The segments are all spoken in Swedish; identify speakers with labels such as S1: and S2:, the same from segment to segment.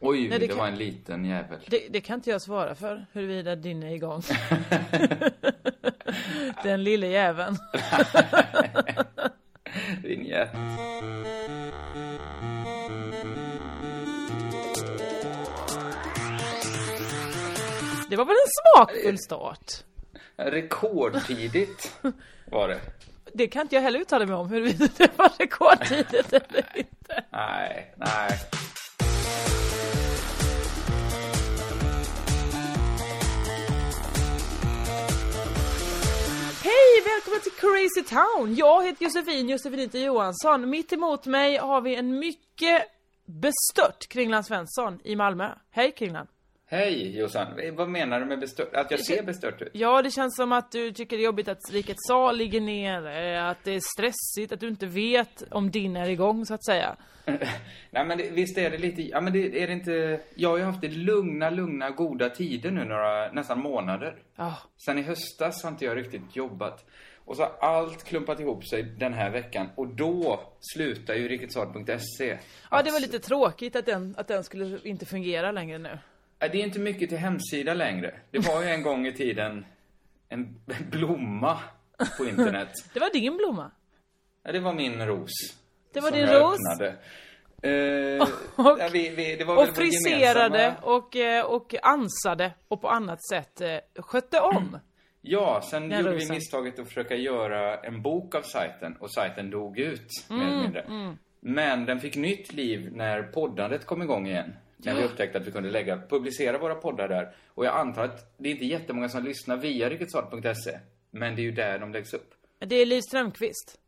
S1: Oj,
S2: Nej,
S1: det,
S2: det kan-
S1: var en liten jävel.
S2: Det, det kan inte jag svara för, huruvida din är igång. Den lille jäveln.
S1: Vinjett.
S2: Det var väl en smakfull start?
S1: Rekordtidigt var det.
S2: Det kan inte jag heller uttala mig om, huruvida det var rekordtidigt eller inte.
S1: Nej, nej.
S2: Hej, välkommen till Crazy Town! Jag heter Josefin, Josefinita Johansson. Mitt emot mig har vi en mycket bestört Kringland Svensson i Malmö. Hej Kringland!
S1: Hej Jossan, vad menar du med bestört? Att jag ser bestört ut?
S2: Ja, det känns som att du tycker det är jobbigt att Rikets sal ligger ner, eh, att det är stressigt, att du inte vet om din är igång så att säga.
S1: Nej men det, visst är det lite, ja men det är det inte, jag har ju haft det lugna, lugna, goda tider nu några, nästan månader.
S2: Ja,
S1: Sen i höstas har inte jag riktigt jobbat. Och så har allt klumpat ihop sig den här veckan och då slutar ju riketsal.se.
S2: ja det var lite tråkigt att den, att den skulle inte fungera längre nu.
S1: Det är inte mycket till hemsida längre. Det var ju en gång i tiden en blomma på internet.
S2: Det var din blomma.
S1: Ja, det var min ros.
S2: Det var din ros.
S1: Eh,
S2: Och-
S1: ja, vi, vi,
S2: Och friserade och, eh, och ansade och på annat sätt eh, skötte om.
S1: Ja, sen gjorde vi
S2: rosen.
S1: misstaget att försöka göra en bok av sajten och sajten dog ut, mer
S2: Mm,
S1: eller mindre. Men den fick nytt liv när poddandet kom igång igen. När vi upptäckte att vi kunde lägga, publicera våra poddar där. Och jag antar att det är inte jättemånga som lyssnar via riketsal.se. Men det är ju där de läggs upp.
S2: Det är Liv Strömquist.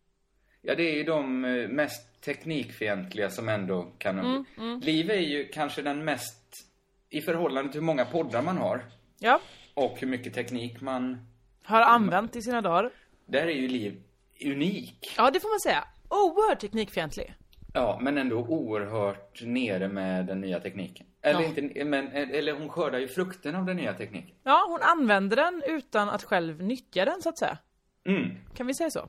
S1: Ja, det är ju de eh, mest teknikfientliga som ändå kan...
S2: Mm,
S1: Liv är ju kanske den mest, i förhållande till hur många poddar man har
S2: Ja,
S1: och hur mycket teknik man...
S2: har använt i sina dagar.
S1: Där är ju Liv unik.
S2: Ja, det får man säga. Oerhört teknikfientlig.
S1: Ja, men ändå oerhört nere med den nya tekniken. Eller,
S2: Ja.
S1: inte, men, eller hon skördar ju frukten av den nya tekniken.
S2: Ja, hon använder den utan att själv nyttja den så att säga.
S1: Mm.
S2: Kan vi säga så?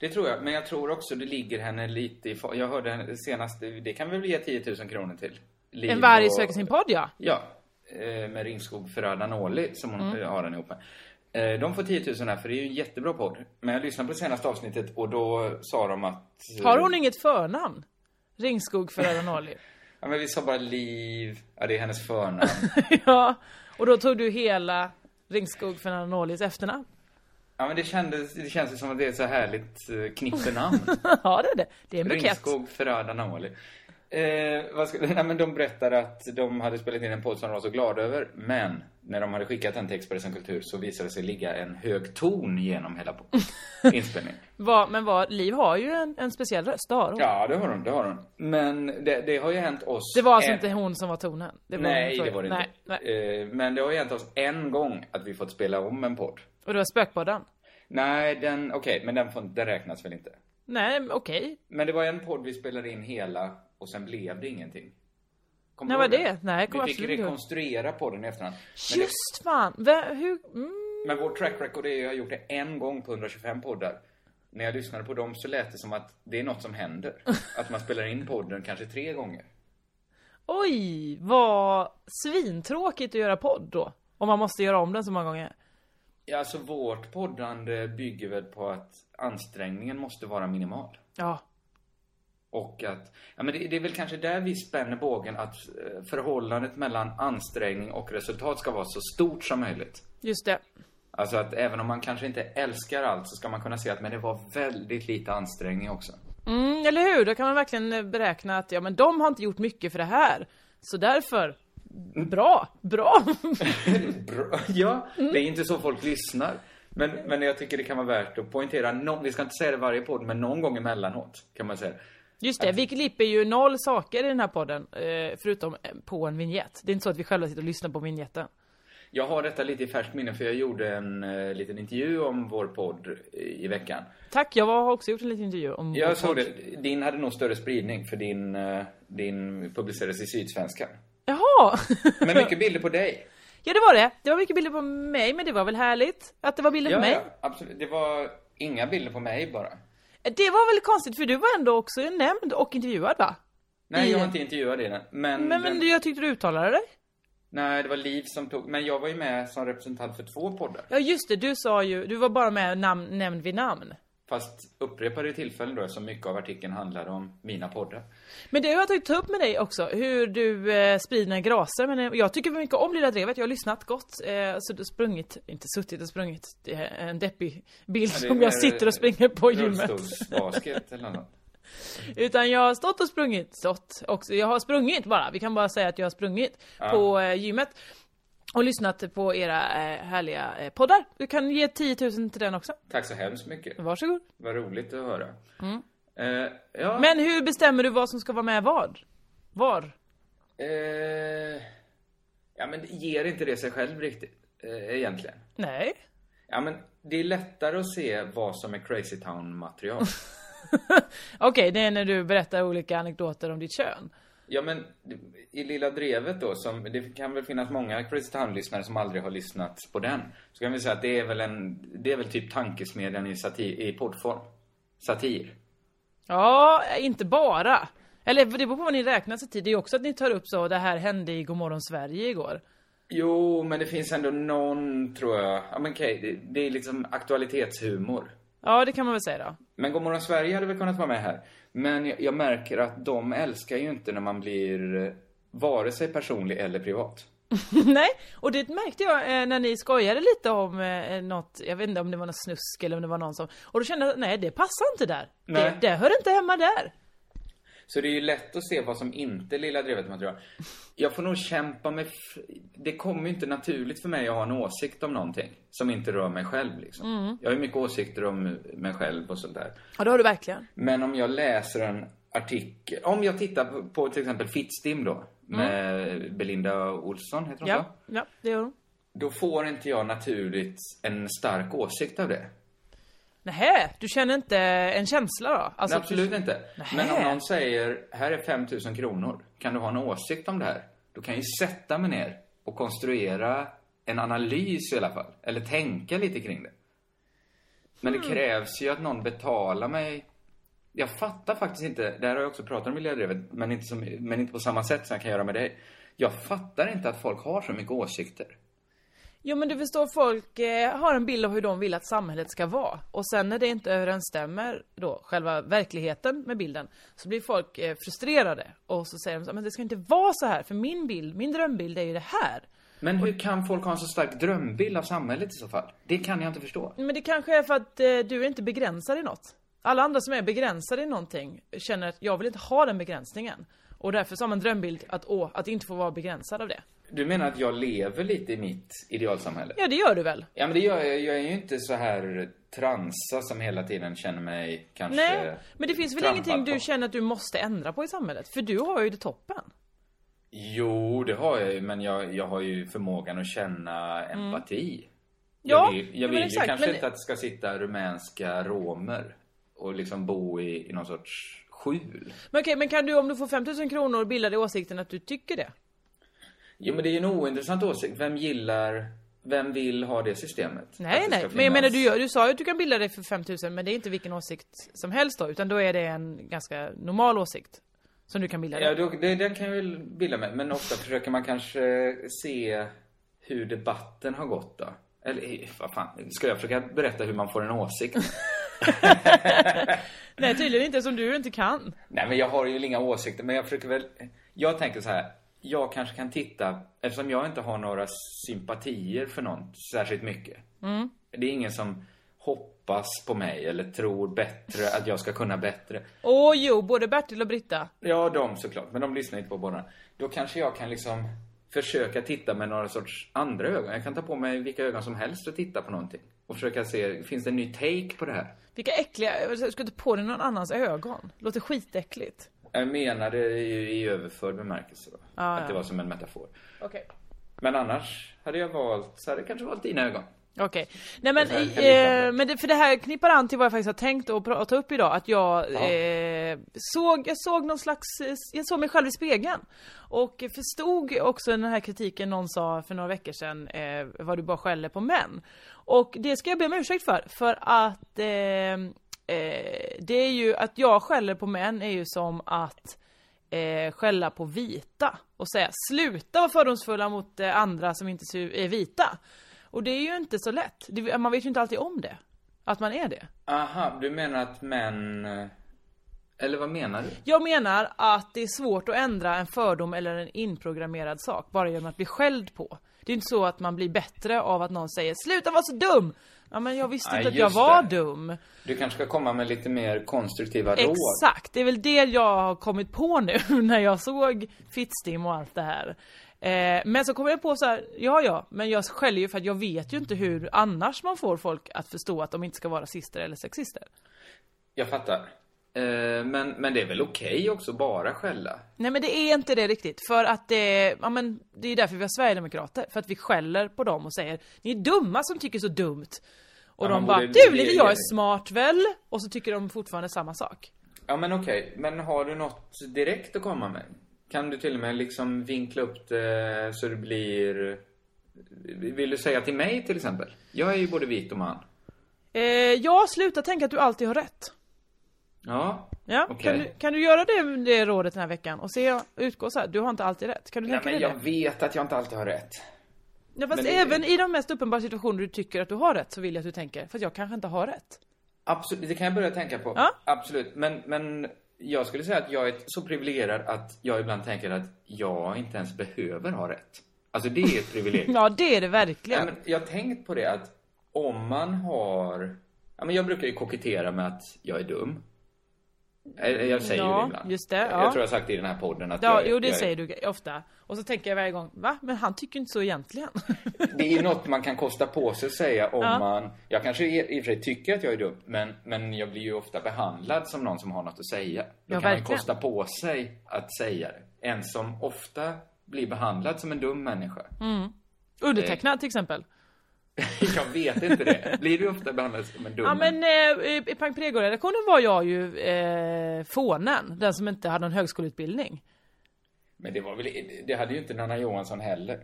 S1: Det tror jag, men jag tror också det ligger henne lite i Jag hörde henne senast, det kan vi väl ge 10 000 kronor till. Liv
S2: En varg söker sin podd, ja.
S1: Ja, eh, med Ringskog Ferrada Noli som hon
S2: Mm.
S1: eh, har den ihop med. Eh, De får 10 000 här för det är ju en jättebra podd. Men jag lyssnade på senaste avsnittet och då sa de att...
S2: Har hon inget förnamn? Ringskog för Noli.
S1: Ja men vi sa bara Liv, ja det är hennes förnamn.
S2: ja, och då tog du hela Ringskog för Nolis efternamn.
S1: ja men det kändes, det känns som att det är ett så härligt eh, knippernamn.
S2: ja, det är det. Det är en bukett.
S1: Ringskog Ferrada Noli. Eh, skulle, nej, men de berättade att de hade spelat in en podd som de var så glada över. Men när de hade skickat den till Expressen Kultur så visade det sig ligga en hög ton genom hela inspelningen.
S2: Vad- men vad, Liv har ju en, en speciell röst, det har hon.
S1: Ja, det har hon, det har hon. Men det, det har ju hänt oss...
S2: Det var alltså
S1: en-
S2: inte hon som var tonen? Det var
S1: Nej,
S2: hon-
S1: det var det
S2: nej,
S1: inte.
S2: Nej.
S1: Eh, men det har ju hänt oss en gång att vi fått spela om en podd.
S2: Och det var spökpodden?
S1: Nej, den, okej, men den, får, den räknas väl inte.
S2: Nej, okej.
S1: Men det var en podd vi spelade in hela och sen blev det ingenting. Kommer du
S2: var
S1: ihåg
S2: det? Nej, jag kommer
S1: Vi fick
S2: absolut
S1: rekonstruera podden i efterhand. Men, det,
S2: Just fan! Vä, hur? Mm.
S1: men vår track record är att jag har gjort det en gång på 125 poddar. När jag lyssnade på dem så lät det som att det är något som händer. Att man spelar in podden kanske tre gånger.
S2: Oj, vad svintråkigt att göra podd då. Om man måste göra om den så många gånger.
S1: Ja, alltså vårt poddande bygger väl på att ansträngningen måste vara minimal.
S2: Ja.
S1: Och att, ja men det, det är väl kanske där vi spänner bågen att eh, förhållandet mellan ansträngning och resultat ska vara så stort som möjligt.
S2: Just det.
S1: Alltså att även om man kanske inte älskar allt så ska man kunna se att men det var väldigt lite ansträngning också.
S2: Mm, eller hur? Då kan man verkligen eh, beräkna att ja men de har inte gjort mycket för det här. Så därför, bra, bra.
S1: Bra. Ja, det är inte så folk lyssnar. Men, men jag tycker det kan vara värt att poängtera, någon, vi ska inte säga det varje podd, men någon gång emellanåt kan man säga.
S2: Just det, vi klipper ju noll saker i den här podden, eh, förutom eh, på en vignett. Det är inte så att vi själva sitter och lyssnar på vignetten.
S1: Jag har detta lite i färskt minne för jag gjorde en eh, liten intervju om vår podd i, i veckan.
S2: Tack, jag har också gjort en liten intervju om
S1: Jag såg
S2: podd.
S1: det, din hade nog större spridning för din, eh, din publicerades i Sydsvenskan.
S2: Jaha!
S1: Men mycket bilder på dig.
S2: ja det var det. Det var mycket bilder på mig, men det var väl härligt att det var bilder på
S1: Ja,
S2: mig.
S1: ja, absolut. Det var inga bilder på mig bara.
S2: Det var väl konstigt för du var ändå också nämnd och intervjuad va?
S1: Nej,
S2: I-
S1: jag har inte intervjuat dig än. Men,
S2: Men,
S1: den,
S2: men jag tyckte du uttalade dig.
S1: Nej, det var Liv som tog... Men jag var ju med som representant för två poddar.
S2: Ja just det, du sa ju, du var bara med namn, nämnd vid namn.
S1: Fast upprepade tillfällen då, eftersom mycket av artikeln handlade om mina poddar.
S2: Men det har jag tagit ta upp med dig också, hur du eh, sprider dina graser. Men eh, jag tycker mycket om Lilla Drevet, jag har lyssnat gott. Eh, så sprungit, inte suttit och sprungit, det är en deppig bild
S1: Ja,
S2: som jag sitter och springer på gymmet.
S1: Rullstolsbasket eller något.
S2: Utan jag har stått och sprungit, stått också. Jag har sprungit bara, vi kan bara säga att jag har sprungit
S1: Ja.
S2: på eh, gymmet. Och lyssnat på era eh, härliga eh, poddar. Du kan ge 10 000 till den också.
S1: Tack så hemskt mycket.
S2: Varsågod.
S1: Vad roligt att höra. Eh, ja.
S2: Men hur bestämmer du vad som ska vara med vad? Var?
S1: Eh, ja, men ger inte det sig själv riktigt, eh, egentligen?
S2: Nej.
S1: Ja, men det är lättare att se vad som är Crazy Town-material.
S2: Okej, det är när du berättar olika anekdoter om ditt kön.
S1: Ja men i Lilla Drevet då, som, det kan väl finnas många Crazy Town-lyssnare som aldrig har lyssnat på den. Så kan vi säga att det är väl en, det är väl typ tankesmedjan i, satir, i poddform. Satir.
S2: Ja, inte bara. Eller det beror på vad ni räknar till. Det är också att ni tar upp så, det här hände i Godmorgon Sverige igår.
S1: Jo, men det finns ändå någon, tror jag. Ja men okej, det, det är liksom aktualitetshumor.
S2: Ja, det kan man väl säga då.
S1: Men Godmorgon Sverige hade väl kunnat vara med här. Men jag, jag märker att de älskar ju inte när man blir eh, vare sig personlig eller privat.
S2: Nej, och det märkte jag eh, när ni skojade lite om eh, något, jag vet inte om det var något snusk eller om det var någon som, och då kände jag, nej det passar inte där. Det,
S1: Nej.
S2: det hör inte hemma där.
S1: Så det är ju lätt att se vad som inte är Lilla Drevet material. Jag får nog kämpa med... Det kommer ju inte naturligt för mig att ha en åsikt om någonting som inte rör mig själv liksom. Jag har ju mycket åsikter om mig själv och sånt där.
S2: Ja, det har du verkligen.
S1: Men om jag läser en artikel, om jag tittar på, på till exempel Fittstim då, med Belinda Olsson, heter hon
S2: Ja,
S1: så?
S2: ja, det gör hon.
S1: Då får inte jag naturligt en stark åsikt av det.
S2: Nähä, du känner inte en känsla då? Alltså,
S1: Nej, absolut
S2: du...
S1: inte.
S2: Nähä.
S1: Men om någon säger, här är 5000 kronor, kan du ha en åsikt om det här? Då kan jag ju sätta mig ner och konstruera en analys i alla fall. Eller tänka lite kring det. Men det krävs ju att någon betalar mig. Jag fattar faktiskt inte, det här har jag också pratat om i Miljödrevet, men inte, som, men inte på samma sätt som jag kan göra med dig. Jag fattar inte att folk har så mycket åsikter.
S2: Jo men du förstår, folk eh, har en bild av hur de vill att samhället ska vara. Och sen när det inte överensstämmer då, själva verkligheten med bilden, så blir folk eh, frustrerade. Och så säger de så, men det ska inte vara så här, för min bild, min drömbild är ju det här.
S1: Men hur kan folk ha en så stark drömbild av samhället i så fall? Det kan jag inte förstå.
S2: Men det kanske är för att eh, du är inte begränsad i något. Alla andra som är begränsade i någonting känner att jag vill inte ha den begränsningen. Och därför så har man en drömbild att, åh, att inte få vara begränsad av det.
S1: Du menar att jag lever lite i mitt idealsamhälle?
S2: Ja, det gör du väl?
S1: Ja men det gör jag. Jag är ju inte så här transa som hela tiden känner mig kanske
S2: Nej, men det finns väl ingenting du
S1: på.
S2: känner att du måste ändra på i samhället? För du har ju det toppen.
S1: Jo, det har jag ju. Men jag, jag har ju förmågan att känna empati.
S2: Mm. Ja,
S1: jag vill,
S2: ja,
S1: jag vill ju kanske
S2: men-
S1: inte att det ska sitta rumänska romer och liksom bo i, i någon sorts skjul.
S2: Men okej, men kan du om du får 5000 kronor bilda dig åsikten att du tycker det?
S1: Jo men det är ju en ointressant åsikt. Vem gillar, vem vill ha det systemet?
S2: Nej,
S1: det
S2: nej. Men jag menar, du, du sa ju att du kan bilda dig för 5000 men det är inte vilken åsikt som helst då, utan då är det en ganska normal åsikt. Som du kan bilda dig.
S1: Ja, då, det, den kan jag väl bilda mig. Men ofta försöker man kanske se hur debatten har gått då. Eller vad fan, ska jag försöka berätta hur man får en åsikt?
S2: Nej, tydligen inte som du inte kan.
S1: Nej men jag har ju inga åsikter, men jag försöker väl... Jag tänker så här. Jag kanske kan titta, eftersom jag inte har några sympatier för någon särskilt mycket.
S2: Mm.
S1: Det är ingen som hoppas på mig eller tror bättre, att jag ska kunna bättre.
S2: Åh jo, både Bertil och Britta.
S1: Ja, de såklart, men de lyssnar inte på båda. Då kanske jag kan liksom försöka titta med några sorts andra ögon. Jag kan ta på mig vilka ögon som helst och titta på någonting. Och försöka se, finns det en ny take på det här?
S2: Vilka äckliga, jag ska inte på dig någon annans ögon. Låter skitäckligt.
S1: Jag menar det i överförd bemärkelse då.
S2: Ja,
S1: att
S2: ja.
S1: det var som en metafor.
S2: Okej.
S1: Men annars hade jag valt, så hade jag kanske valt dina ögon.
S2: Okej. Nej men, eh, men det, för det här knippar an till vad jag faktiskt har tänkt att prata upp idag. Att jag
S1: Ja.
S2: eh, såg, jag såg någon slags, eh, jag såg mig själv i spegeln. Och förstod också den här kritiken någon sa för några veckor sedan, eh, vad du bara skäller på män. Och det ska jag be om ursäkt för, för att eh, eh, det är ju, att jag skäller på män är ju som att eh, skälla på vita och säga sluta vara fördomsfulla mot eh, andra som inte är vita. Och det är ju inte så lätt. Det, man vet ju inte alltid om det. Att man är det.
S1: Aha, du menar att män... eh, Eller vad menar du?
S2: Jag menar att det är svårt att ändra en fördom eller en inprogrammerad sak bara genom att bli skälld på. Det är inte så att man blir bättre av att någon säger sluta vara så dum! Ja men jag visste inte att jag var
S1: det.
S2: dum.
S1: Du kanske ska komma med lite mer konstruktiva råd.
S2: Exakt, det är väl det jag har kommit på nu när jag såg Fittstim och allt det här. Eh, men så kommer jag på så här, ja ja, men jag skäller ju för att jag vet ju inte hur annars man får folk att förstå att de inte ska vara rasister eller sexister.
S1: Jag fattar. Eh, men, men det är väl okej också bara skälla?
S2: Nej men det är inte det riktigt, för att det, ja men det är därför vi har Sverigedemokrater, för att vi skäller på dem och säger Ni är dumma som tycker så dumt. Och
S1: Ja,
S2: de bara, du lille jag är smart väl? Och så tycker de fortfarande samma sak.
S1: Ja men okej, men har du något direkt att komma med? Kan du till och med liksom vinkla upp det så det blir... Vill du säga till mig till exempel? Jag är ju både vit och man.
S2: Eh, ja, sluta tänka att du alltid har rätt.
S1: Ja,
S2: Ja,
S1: Okej.
S2: kan, du, kan du göra det, det rådet den här veckan? Och se, utgå så här, du har inte alltid rätt. Kan du
S1: ja
S2: tänka
S1: men
S2: dig
S1: jag
S2: det?
S1: vet att jag inte alltid har rätt.
S2: Ja, fast
S1: men det-
S2: även i de mest uppenbara situationer du tycker att du har rätt så vill jag att du tänker, för jag kanske inte har rätt.
S1: Absolut, det kan jag börja tänka på.
S2: Ja.
S1: Absolut, men, men jag skulle säga att jag är så privilegierad att jag ibland tänker att jag inte ens behöver ha rätt. Alltså det är ett privilegium.
S2: Ja, det är det
S1: Ja,
S2: verkligen.
S1: men jag har tänkt på det att om man har... Ja, men jag brukar ju kokettera med att jag är dum. Jag, jag säger
S2: Ja,
S1: det ibland.
S2: just det, ja.
S1: jag tror jag har sagt det i den här podden att
S2: Ja,
S1: jag,
S2: jo det
S1: jag
S2: säger du ofta. Och så tänker jag varje gång, va? Men han tycker inte så egentligen.
S1: Det är ju något man kan kosta på sig att säga om
S2: Ja.
S1: man... Jag kanske i, i och för sig tycker att jag är dum, men, men jag blir ju ofta behandlad som någon som har något att säga. Då
S2: Ja,
S1: kan
S2: verkligen.
S1: man kosta på sig att säga det. En som ofta blir behandlad som en dum människa.
S2: Mm. Undertecknad till exempel.
S1: jag vet inte det. Blir du ofta behandlad som en dum
S2: Ja men eh, i Pang Prego-redaktionen var jag ju eh, fånen, den som inte hade någon högskoleutbildning.
S1: Men det var väl... Det hade ju inte Nanna Johansson heller.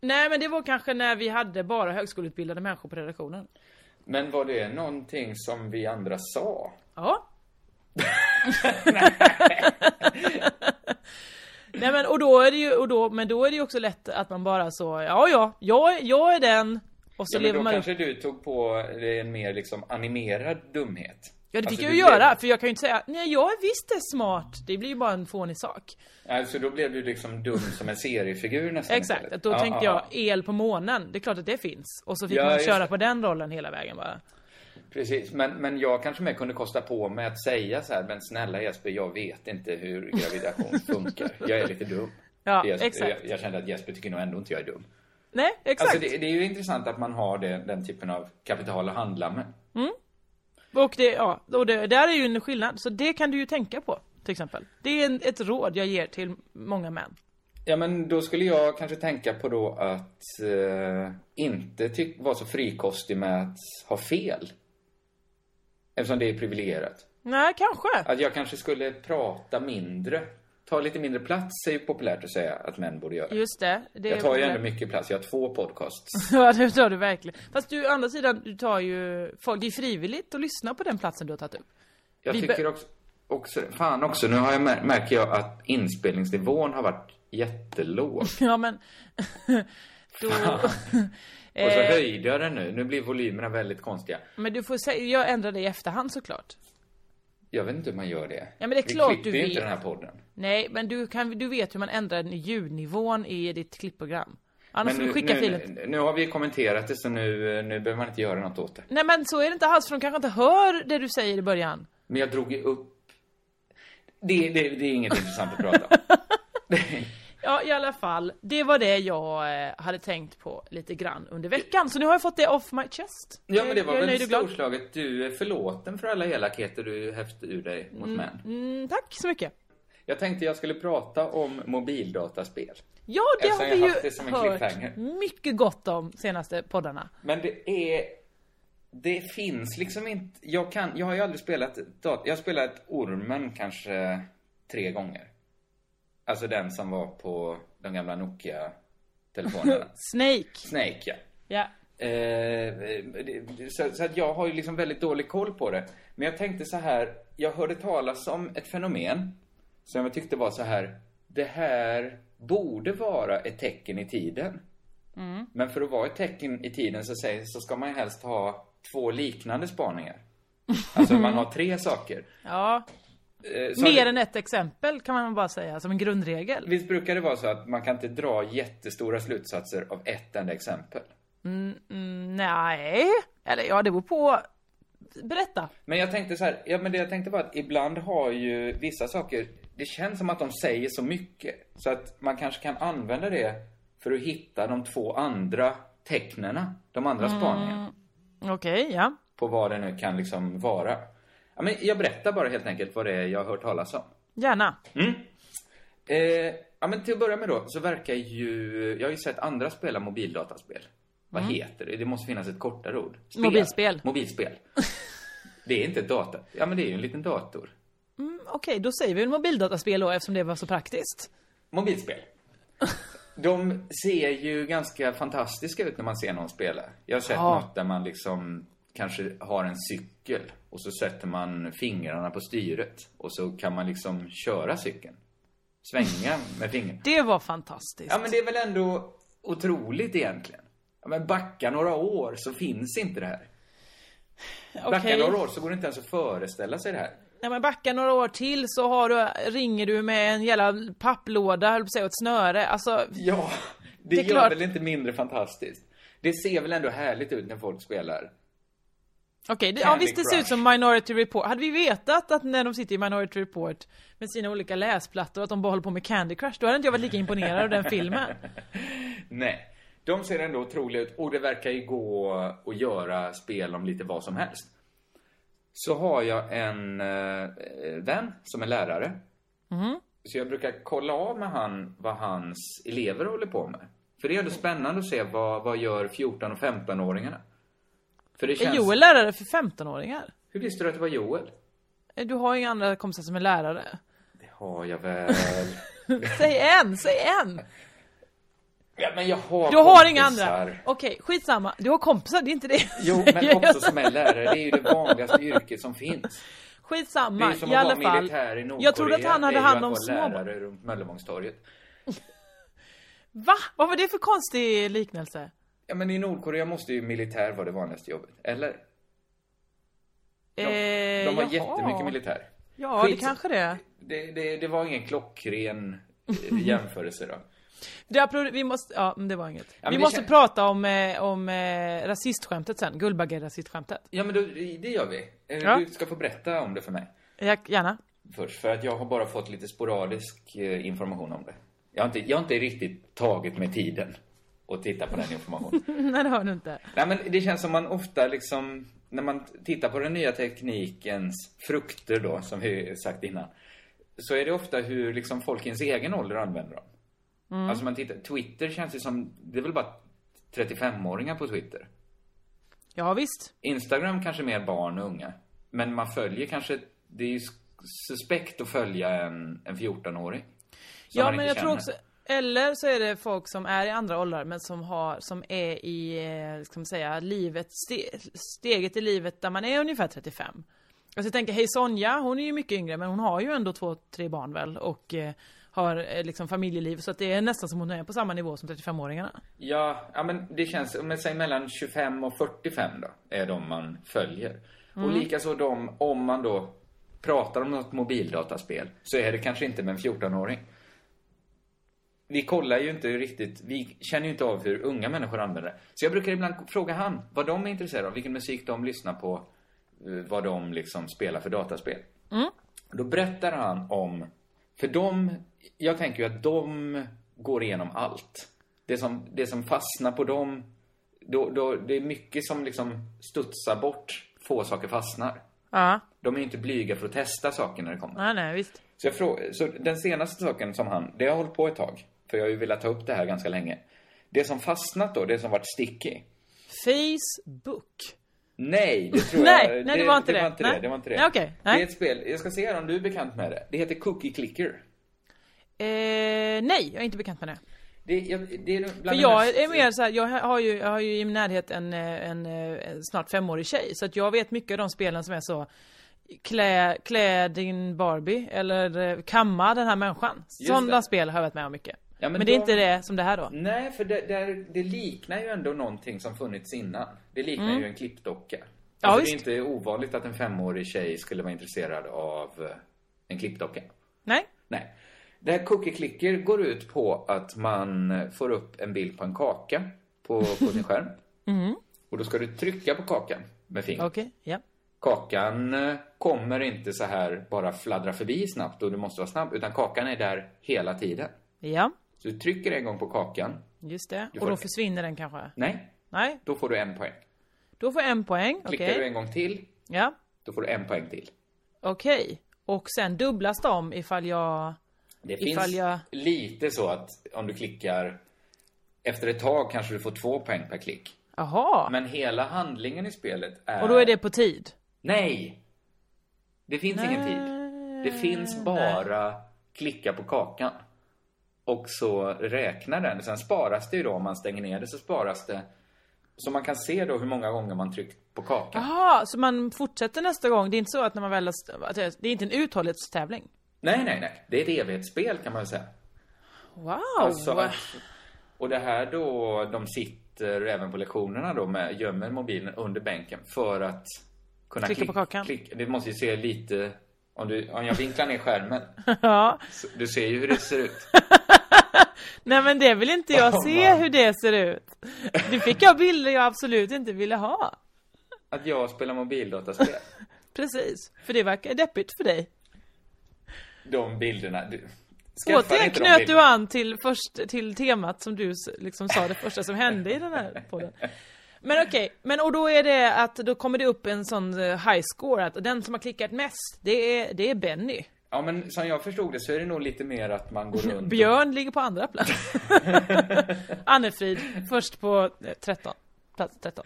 S2: Nej men det var kanske när vi hade bara högskoleutbildade människor på redaktionen.
S1: Men var det någonting som vi andra sa?
S2: Ja. Nej men och då är det ju, och då, men då är det ju också lätt att man bara så, ja ja, jag, jag är den. Och så
S1: Ja, men
S2: lever
S1: då
S2: man upp.
S1: kanske du tog på dig en mer liksom animerad dumhet.
S2: Ja det fick
S1: Alltså,
S2: jag ju
S1: blev-
S2: göra, för jag kan ju inte säga, nej jag är visst är smart. Det blir ju bara en fånig sak.
S1: Alltså då blev du liksom dum som en seriefigur nästan
S2: Exakt, att då
S1: Ja,
S2: tänkte
S1: ja,
S2: jag el på månen, det är klart att det finns. Och så fick
S1: Ja,
S2: man köra på den rollen hela vägen bara.
S1: Precis, men, men jag kanske mer kunde kosta på mig att säga så här, men snälla Jesper, jag vet inte hur gravidation funkar. Jag är lite dum.
S2: Ja,
S1: jag,
S2: exakt.
S1: Jag, jag kände att Jesper tycker nog ändå inte jag är dum.
S2: Nej, exakt.
S1: Alltså det, det är ju intressant att man har det, den typen av kapital att handla med.
S2: Och det, ja, och det, där är ju en skillnad. Så det kan du ju tänka på, till exempel. Det är en, ett råd jag ger till många män.
S1: Ja, men då skulle jag kanske tänka på då att eh, inte vara så frikostig med att ha fel. Eftersom det är privilegierat.
S2: Nej, kanske.
S1: Att jag kanske skulle prata mindre. Ta lite mindre plats är ju populärt att säga att män borde göra.
S2: Just det. det
S1: Jag tar ju ändå mycket plats. Jag har två podcasts.
S2: Ja, det tar du verkligen. Fast du, å andra sidan, du tar ju folk, det är frivilligt att lyssna på den platsen du har tagit upp.
S1: Jag
S2: Vi
S1: tycker också, också, fan också, nu har jag mär, märker jag att inspelningsnivån har varit jättelåg.
S2: Ja, men... då...
S1: Och så
S2: Eh,
S1: höjde jag den nu. Nu blir volymerna väldigt konstiga.
S2: men du får säga, jag ändrar det i efterhand såklart.
S1: Jag vet inte hur man gör det.
S2: Ja, men det är
S1: Vi
S2: klart du
S1: ju inte
S2: vet.
S1: den här podden.
S2: Nej, men du, kan, du vet hur man ändrar ljudnivån i ditt klippprogram. Annars får du
S1: nu,
S2: skicka
S1: nu,
S2: filen.
S1: Nu har vi kommenterat det så nu, nu behöver man inte göra något åt det.
S2: Nej men så är det inte alls för de kanske inte hör det du säger i början.
S1: Men jag drog ju upp... Det, det, det är inget intressant att prata om.
S2: Ja i alla fall, det var det jag eh, hade tänkt på lite grann under veckan. Så nu har jag fått det off my chest.
S1: Ja men det var väl storslaget. Du är förlåten för alla elakheter du häfte ur dig mot män.
S2: Mm, tack så mycket.
S1: Jag tänkte jag skulle prata om mobildataspel.
S2: Ja, det
S1: Eftersom
S2: har vi ju hört mycket gott om senaste poddarna.
S1: Men det är... Det finns liksom inte... Jag kan... Jag har ju aldrig spelat dat- Jag har spelat Ormen kanske tre gånger. Alltså den som var på de gamla Nokia-telefonerna.
S2: Snake.
S1: Snake, ja.
S2: Ja.
S1: Eh, så, så att jag har ju liksom väldigt dålig koll på det. Men jag tänkte så här, jag hörde talas om ett fenomen som jag tyckte var så här, det här borde vara ett tecken i tiden. Men för att vara ett tecken i tiden så, säger, så ska man helst ha två liknande spaningar. Alltså man har tre saker.
S2: Ja.
S1: Eh, så-
S2: Mer än ett exempel kan man bara säga, som en grundregel.
S1: Visst brukar det vara så att man kan inte dra jättestora slutsatser av ett enda exempel?
S2: Mm, nej. Eller ja, det beror på. Berätta.
S1: Men jag tänkte så här, ja men det jag tänkte var att ibland har ju vissa saker, det känns som att de säger så mycket. Så att man kanske kan använda det för att hitta de två andra tecknena, de andra spaningarna.
S2: Okej, ja.
S1: På vad det nu kan liksom vara. Ja, men jag berättar bara helt enkelt vad det är jag har hört talas om.
S2: Gärna.
S1: Eh, ja men till att börja med då, så verkar ju, jag har ju sett andra spela mobildataspel. Vad heter det? Det måste finnas ett kortare ord. Spel.
S2: Mobilspel.
S1: Mobilspel. Det är inte ett data. Ja men det är ju en liten dator.
S2: Okej, då säger vi mobildataspel då eftersom det var så praktiskt.
S1: Mobilspel. De ser ju ganska fantastiska ut när man ser någon spela. Jag har sett
S2: Ja.
S1: något där man liksom kanske har en cykel och så sätter man fingrarna på styret och så kan man liksom köra cykeln. Svänga med fingrarna.
S2: Det var fantastiskt.
S1: Ja men det är väl ändå otroligt egentligen. Ja, men backa några år så finns inte det här. Backa
S2: Okej.
S1: några år så går det inte ens att föreställa sig det här.
S2: Nej men backa några år till så har du, ringer du med en jävla papplåda, höll på att säga, och ett snöre. Alltså,
S1: Ja, det,
S2: Det
S1: gör
S2: klart.
S1: väl inte mindre fantastiskt. Det ser väl ändå härligt ut när folk spelar.
S2: Okej, det- ja visst det ser ut som Minority Report. Hade vi vetat att när de sitter i Minority Report med sina olika läsplattor att de bara håller på med Candy Crush, då hade inte jag varit lika imponerad av den filmen.
S1: Nej, de ser ändå otroliga ut och det verkar ju gå att göra spel om lite vad som helst. Så har jag en eh, vän som är lärare. Så jag brukar kolla av med han vad hans elever håller på med. För det är ändå spännande att se vad, vad gör 14 och 15-åringarna. För det
S2: Är
S1: känns...
S2: Joel lärare för 15-åringar?
S1: Hur visste du att det var Joel?
S2: Eh, Du har ju inga andra kompisar som är lärare.
S1: Det har jag väl.
S2: Säg en, säg en!
S1: ja, men jag har
S2: Du har inga andra. Okej, skitsamma. Du har kompisar, det är inte det.
S1: Jo, men kompisar som är lärare, det är ju det vanligaste yrket som finns. Det är
S2: Skitsamma,
S1: som
S2: i alla fall.
S1: militär i Nordkorea.
S2: Jag trodde att han hade
S1: det är ju
S2: hand om
S1: att vara
S2: små
S1: lärare runt Möllevångstorget.
S2: Va? Vad var det för konstig liknelse?
S1: Ja, men i Nordkorea måste ju militär vara det vanligaste jobbet. Eller? De,
S2: Eh,
S1: de har
S2: jaha.
S1: jättemycket militär.
S2: Ja, det
S1: Skits-
S2: kanske det.
S1: Det, det, det var ingen klockren eh, jämförelse då.
S2: Det vi måste, ja men det var inget.
S1: men
S2: vi
S1: det
S2: måste
S1: kän-
S2: prata om, eh, om eh, rasistskämtet sen, Guldbagge-rasistskämtet.
S1: Ja, men då, det gör vi. Eh,
S2: Ja.
S1: Du ska få berätta om det för mig.
S2: Jag, gärna.
S1: först. För att jag har bara fått lite sporadisk eh, information om det. Jag har, inte, jag har inte riktigt tagit mig tiden att titta på den informationen.
S2: Nej det har du inte.
S1: Nej men det känns som man ofta liksom, när man tittar på den nya teknikens frukter då, som vi sagt innan. Så är det ofta hur liksom folk i ens egen ålder använder dem. Alltså man tittar, Twitter känns ju som, det är väl bara 35-åringar på Twitter.
S2: Ja visst.
S1: Instagram kanske mer barn och unga. Men man följer kanske, det är ju suspekt att följa en, en 14-åring. som
S2: Ja men jag tror
S1: känner.
S2: också, eller så är det folk som är i andra åldrar men som har, som är i, eh, ska man säga, livet, ste, steget i livet där man är ungefär 35. Alltså jag tänker, hej Sonja, hon är ju mycket yngre men hon har ju ändå två, tre barn väl och eh, har eh, liksom familjeliv så att det är nästan som hon är på samma nivå som 35-åringarna.
S1: Ja, ja men det känns, jag säger mellan 25 och 45 då, är de man följer. Och likaså de, om man då pratar om något mobildataspel, så är det kanske inte med en 14-åring. Vi kollar ju inte riktigt, vi känner ju inte av hur unga människor använder det. Så jag brukar ibland fråga han vad de är intresserade av, vilken musik de lyssnar på, eh, vad de liksom spelar för dataspel. Då berättar han om, för de, jag tänker ju att de går igenom allt. Det som, det som fastnar på dem, då, då, det är mycket som liksom studsar bort, få saker fastnar.
S2: Ja,
S1: De är ju inte blyga för att testa saker när det kommer.
S2: nej nej visst.
S1: Så, jag frå- så den senaste saken som han, det har hållit på ett tag. För jag har ju velat ta upp det här ganska länge. Det som fastnat då, det som varit sticky.
S2: Facebook.
S1: Nej, det tror
S2: Nej,
S1: jag.
S2: nej, det var inte det.
S1: Det var inte
S2: Nej.
S1: det. det, var inte det.
S2: Nej, okej, nej.
S1: Det är ett spel, jag ska se om du är bekant med det. Det heter Cookie Clicker.
S2: Eh, nej, jag är inte bekant med det.
S1: Det, jag, det är bland
S2: För jag
S1: mest-
S2: är mer så här, jag har ju, jag har ju i min närhet en, eh, en, eh, en snart femårig tjej. Så att jag vet mycket av de spelen som är så Klä, klä din Barbie eller eh, kamma den här människan. Sådana spel har jag varit med om mycket.
S1: Ja,
S2: men, det är inte det som det här då.
S1: Nej, för det, det, det liknar ju ändå någonting som funnits innan. Det liknar ju en klippdocka.
S2: Mm. Ja,
S1: alltså, det är inte ovanligt att en femårig tjej skulle vara intresserad av eh, en klippdocka.
S2: Nej?
S1: Nej. Det här Cookie Clicker går ut på att man får upp en bild på en kaka på, på sin skärm. Och då ska du trycka på kakan med fingret.
S2: Okej, ja.
S1: Kakan eh, kommer inte så här bara fladdra förbi snabbt och du måste vara snabb, utan kakan är där hela tiden.
S2: Ja,
S1: Så du trycker en gång på kakan.
S2: just det. Och då försvinner den kanske?
S1: Nej,
S2: Nej,
S1: då får du en poäng.
S2: då får jag en poäng. Okej.
S1: Klickar du en gång till,
S2: Ja,
S1: då får du en poäng till.
S2: okej. Och sen dubblas de ifall jag...
S1: Det
S2: Ifall
S1: finns
S2: jag-
S1: lite så att om du klickar efter ett tag kanske du får två poäng per klick.
S2: Jaha.
S1: Men hela handlingen i spelet är...
S2: Och då är det på tid?
S1: Nej! Det finns ingen tid. Det finns bara klicka på kakan. Och så räknar den. Sen sparas det ju då, om man stänger ner det så sparas det. Så man kan se då hur många gånger man tryckt på kakan.
S2: Jaha, så man fortsätter nästa gång? Det är inte så att när man väl har... Det är inte en uthållighetstävling?
S1: Nej, nej, nej. Det är ett evighetsspel kan man väl säga.
S2: Wow!
S1: Alltså, att- och det här då, de sitter även på lektionerna då med, gömmer mobilen under bänken för att kunna
S2: Klicka på kakan.
S1: Klick, det måste ju se lite, om, du, om jag vinklar ner skärmen,
S2: ja.
S1: du ser ju hur det ser ut.
S2: Nej men det vill inte jag se hur det ser ut. Nu fick jag bilder jag absolut inte ville ha.
S1: Att jag spelar mobildataspel.
S2: Precis. För det verkar deppigt för dig.
S1: De bilderna. Du,
S2: Återigen knöt du an till, först, till temat som du liksom sa det första som hände i den här podden. Men okej, men och då är det att då kommer det upp en sån eh, high score att den som har klickat mest, det är, det är Benny.
S1: Ja men som jag förstod det så är det nog lite mer att man går runt och-
S2: Björn ligger på andra plats. Annefrid först på eh, 13. Plats 13.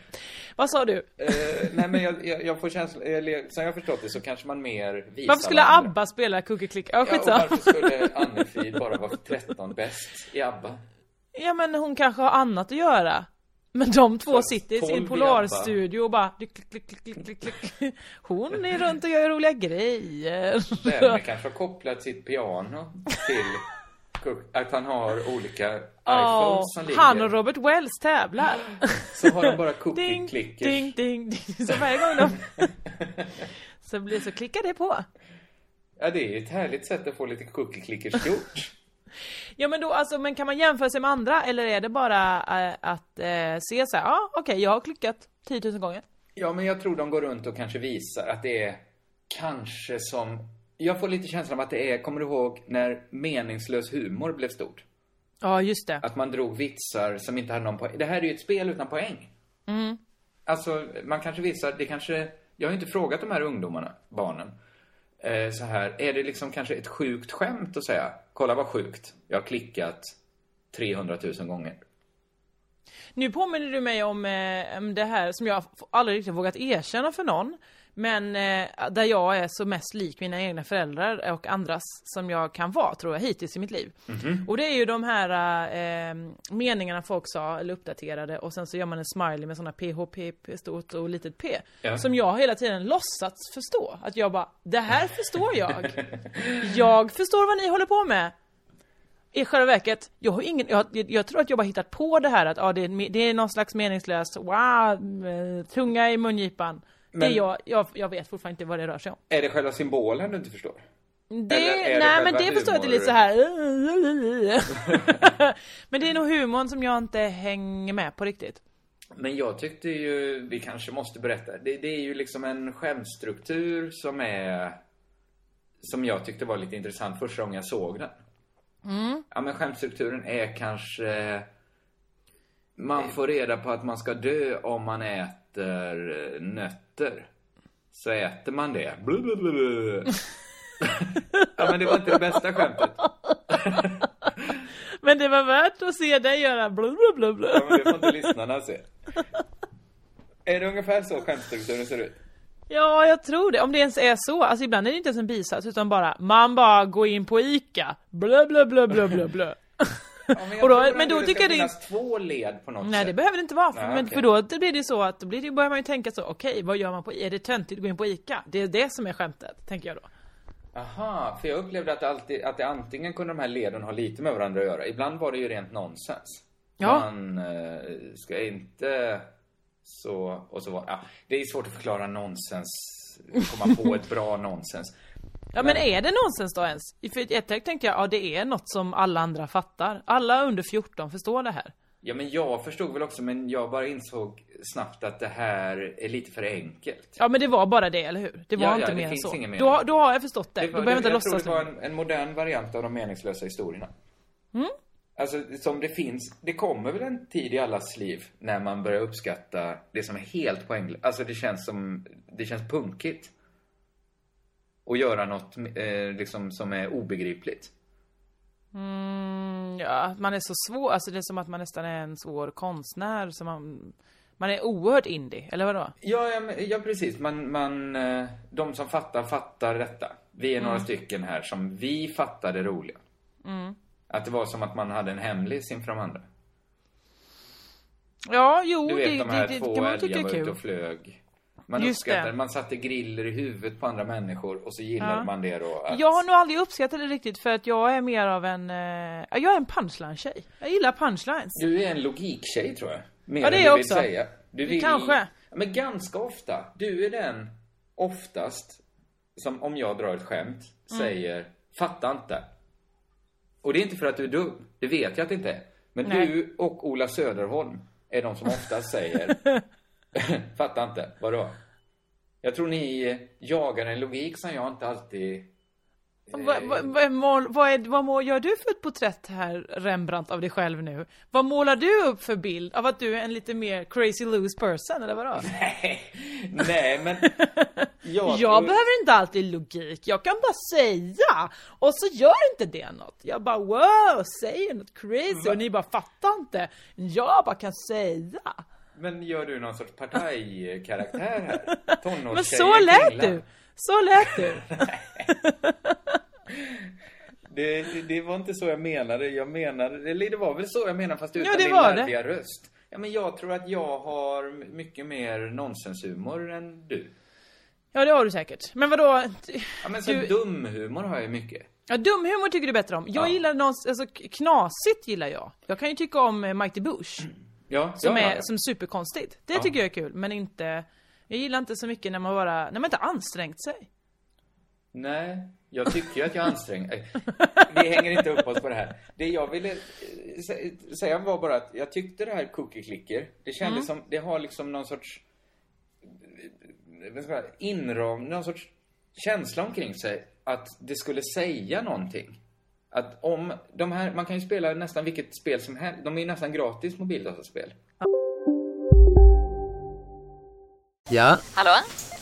S2: Vad sa du?
S1: Eh, nej men jag, jag, jag får känslan, eller som jag förstått det så kanske man mer visar
S2: Varför skulle
S1: varandra.
S2: ABBA spela Cookie Click? Ja,
S1: Ja, och varför skulle Anne-Frid bara vara 13 bäst i ABBA?
S2: Ja men hon kanske har annat att göra. Men de två sitter i
S1: 12
S2: sin polarstudio och bara klick, klick, klick, klick, klick. Hon är runt och gör roliga grejer.
S1: Benny kanske har kopplat sitt piano till att han har olika iPhones som ligger.
S2: han och Robert Wells tävlar.
S1: Så har de bara
S2: Ding,
S1: cookie-clickers.
S2: ding, ding, ding. Så varje gång de... Så blir så klickar det på.
S1: Ja, det är ett härligt sätt att få lite cookie-clickers gjort.
S2: Ja men då alltså, men kan man jämföra sig med andra eller är det bara eh, att eh, se så här, ja okej jag har klickat 10 000 gånger.
S1: Ja, men jag tror de går runt och kanske visar att det är kanske som... Jag får lite känslan av att det är, kommer du ihåg när meningslös humor blev stort?
S2: Ja just det.
S1: Att man drog vitsar som inte hade någon poäng. Det här är ju ett spel utan poäng.
S2: Mm.
S1: Alltså, man kanske visar, det kanske... Jag har ju inte frågat de här ungdomarna, barnen, eh, så här. Är det liksom kanske ett sjukt skämt att säga, kolla vad sjukt, jag har klickat 300 000 gånger.
S2: Nu påminner du mig om eh, om det här som jag aldrig riktigt vågat erkänna för någon. Men eh, där jag är så mest lik mina egna föräldrar och andras som jag kan vara tror jag hittills i mitt liv. Och det är ju de här eh, meningarna folk sa, eller uppdaterade och sen så gör man en smiley med sådana PHP stort och litet P.
S1: Ja.
S2: Som jag hela tiden låtsats förstå. Att jag bara, det här förstår jag. jag förstår vad ni håller på med. I själva verket, jag har ingen, jag, jag, tror att jag bara hittat på det här att ja, det, är, det är någon slags meningslöst, wow, eh, tunga i mungipan. Det
S1: Men-
S2: är jag, jag, jag vet fortfarande inte vad det rör sig om.
S1: Är det själva symbolen du inte förstår?
S2: Det,
S1: är det
S2: nej men det förstår jag att det är lite så här. men det är nog humorn som jag inte hänger med på riktigt.
S1: Men jag tyckte ju, vi kanske måste berätta. Det, det är ju liksom en skämtstruktur som är... Som jag tyckte var lite intressant första gången jag såg den. Ja men skämtstrukturen är kanske... Man får reda på att man ska dö om man äter nötter. Så äter man det. Blu. ja men det var inte det bästa skämtet.
S2: Men det var värt att se dig göra blu.
S1: Ja men det får inte lyssnarna se. Är det ungefär så skämtstrukturen ser ut?
S2: Ja, jag tror det. Om det ens är så. Alltså ibland är det inte ens en bisats utan bara man bara går in på ICA. Blö blö blö blö blö blö.
S1: Ja,
S2: då- men då
S1: det
S2: tycker
S1: ska
S2: jag det-
S1: finnas två led på något
S2: Nej
S1: sätt.
S2: det behöver det inte vara. För,
S1: Nej,
S2: men,
S1: okej.
S2: för då det blir det så att då blir det, börjar man ju tänka så, okej vad gör man på Är det töntigt att gå in på ICA? Det är det som är skämtet, tänker jag då.
S1: Aha, för jag upplevde att det, alltid, att det antingen kunde de här leden ha lite med varandra att göra. Ibland var det ju rent nonsens.
S2: Ja.
S1: Man eh, ska inte så, och så var, ja, det är svårt att förklara nonsens, komma på ett bra nonsens.
S2: Ja men är det nonsens då ens? För ett tag tänkte jag, ja det är något som alla andra fattar. Alla under 14 förstår det här.
S1: Ja men jag förstod väl också, men jag bara insåg snabbt att det här är lite för enkelt.
S2: Ja men det var bara det, eller hur? Det var
S1: Ja, ja,
S2: inte
S1: det
S2: mer än så.
S1: mer.
S2: Då, då har jag förstått det.
S1: Det
S2: då behöver jag inte
S1: jag tror
S2: låtsas
S1: det var en, en modern variant av de meningslösa historierna.
S2: Mm.
S1: Alltså som det finns, det kommer väl en tid i allas liv när man börjar uppskatta det som är helt poänglöst. Alltså det känns som, det känns punkigt. Och göra något eh, liksom som är obegripligt.
S2: Mm, ja, att man är så svår, alltså det är som att man nästan är en svår konstnär som man... Man är oerhört indie, eller vadå?
S1: Ja, ja, ja precis. Man, man, eh, de som fattar, fattar detta. Vi är några
S2: Mm.
S1: stycken här som vi fattar det roliga. Att det var som att man hade en hemlis inför de andra.
S2: Ja, jo,
S1: Du vet
S2: det,
S1: de här
S2: det, det
S1: två
S2: kan man tycka är kul.
S1: och flög. Man
S2: Just
S1: uppskattade,
S2: det.
S1: man satte griller i huvudet på andra människor och så gillade
S2: Ja.
S1: man det då. Att,
S2: Jag har nog aldrig uppskattat det riktigt för att jag är mer av en... Eh, ja, jag är en punchline-tjej. Jag gillar punchlines.
S1: Du är en logiktjej tror jag. Mer
S2: Ja, det är jag också.
S1: säga. Du vill,
S2: Kanske.
S1: Men ganska ofta. Du är den oftast som om jag drar ett skämt
S2: Mm.
S1: säger fatta inte. Och det är inte för att du är dum. Det vet jag att det inte är. Men
S2: Nej.
S1: du och Ola Söderholm är de som oftast säger fatta inte. Vadå? Jag tror ni jagar en logik som jag inte alltid...
S2: Vad, vad, vad, är mål, vad, är, vad må, gör du för ett porträtt här, Rembrandt, av dig själv nu? Vad målar du upp för bild av att du är en lite mer crazy loose person, eller vadå?
S1: Nej, nej men... Jag,
S2: Jag
S1: tror-
S2: behöver inte alltid logik, jag kan bara säga! Och så gör inte det något. Jag bara wow, säger något crazy och ni bara fattar inte. Jag bara kan säga.
S1: Men gör du någon sorts partajkaraktär här?
S2: Men så lät
S1: kringlar.
S2: du! Så lät du!
S1: Det, det, det var inte så jag menade. Jag menade, eller det var väl så jag menade fast utan
S2: Ja, det
S1: min larviga röst. Ja, men jag tror att jag har mycket mer nonsenshumor än du.
S2: Ja det har du säkert. Men vadå?
S1: Ja, men så
S2: Du-
S1: dumhumor har jag mycket.
S2: Ja, dumhumor tycker du bättre om. Jag
S1: Ja.
S2: gillar någon, alltså knasigt gillar jag. Jag kan ju tycka om eh, Mighty Bush.
S1: Ja,
S2: Som
S1: ja,
S2: är
S1: ja.
S2: som superkonstigt. Det tycker jag är kul, men inte... Jag gillar inte så mycket när man bara, när man inte ansträngt sig.
S1: Nej, jag tycker ju att jag anstränger Vi hänger inte upp oss på det här. Det jag ville eh, sä- säga var bara att jag tyckte det här Cookie Clicker, det kändes som, det har liksom någon sorts eh, inram, någon sorts känsla omkring sig att det skulle säga någonting. Att om de här, man kan ju spela nästan vilket spel som helst, de är ju nästan gratis mobildataspel.
S3: Ja,
S4: Hallå?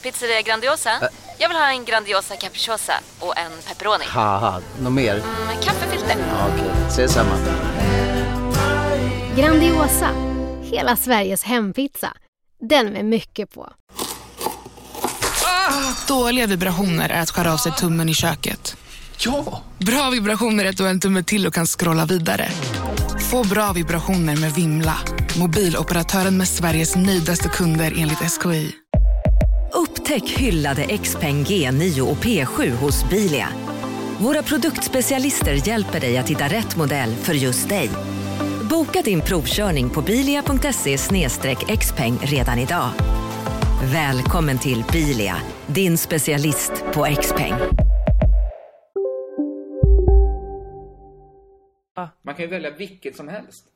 S4: Pizzeria Grandiosa? Jag vill ha en Grandiosa capriciosa och en pepperoni.
S3: haha, något mer?
S4: Med kaffefilter.
S3: Ja, Okej, ses samma.
S5: Grandiosa, hela Sveriges hempizza. Den med mycket på.
S6: Dåliga vibrationer är att skära av sig tummen i köket.
S7: Ja!
S6: Bra vibrationer är att du har en tumme till och kan scrolla vidare. Få bra vibrationer med Vimla. Mobiloperatören med Sveriges nöjdaste kunder enligt SKI.
S8: Upptäck hyllade XPeng G9 och P7 hos Bilia. Våra produktspecialister hjälper dig att hitta rätt modell för just dig. Boka din provkörning på bilia.se xpeng redan idag. Välkommen till Bilia, din specialist på XPeng.
S1: Man kan ju välja vilket som helst.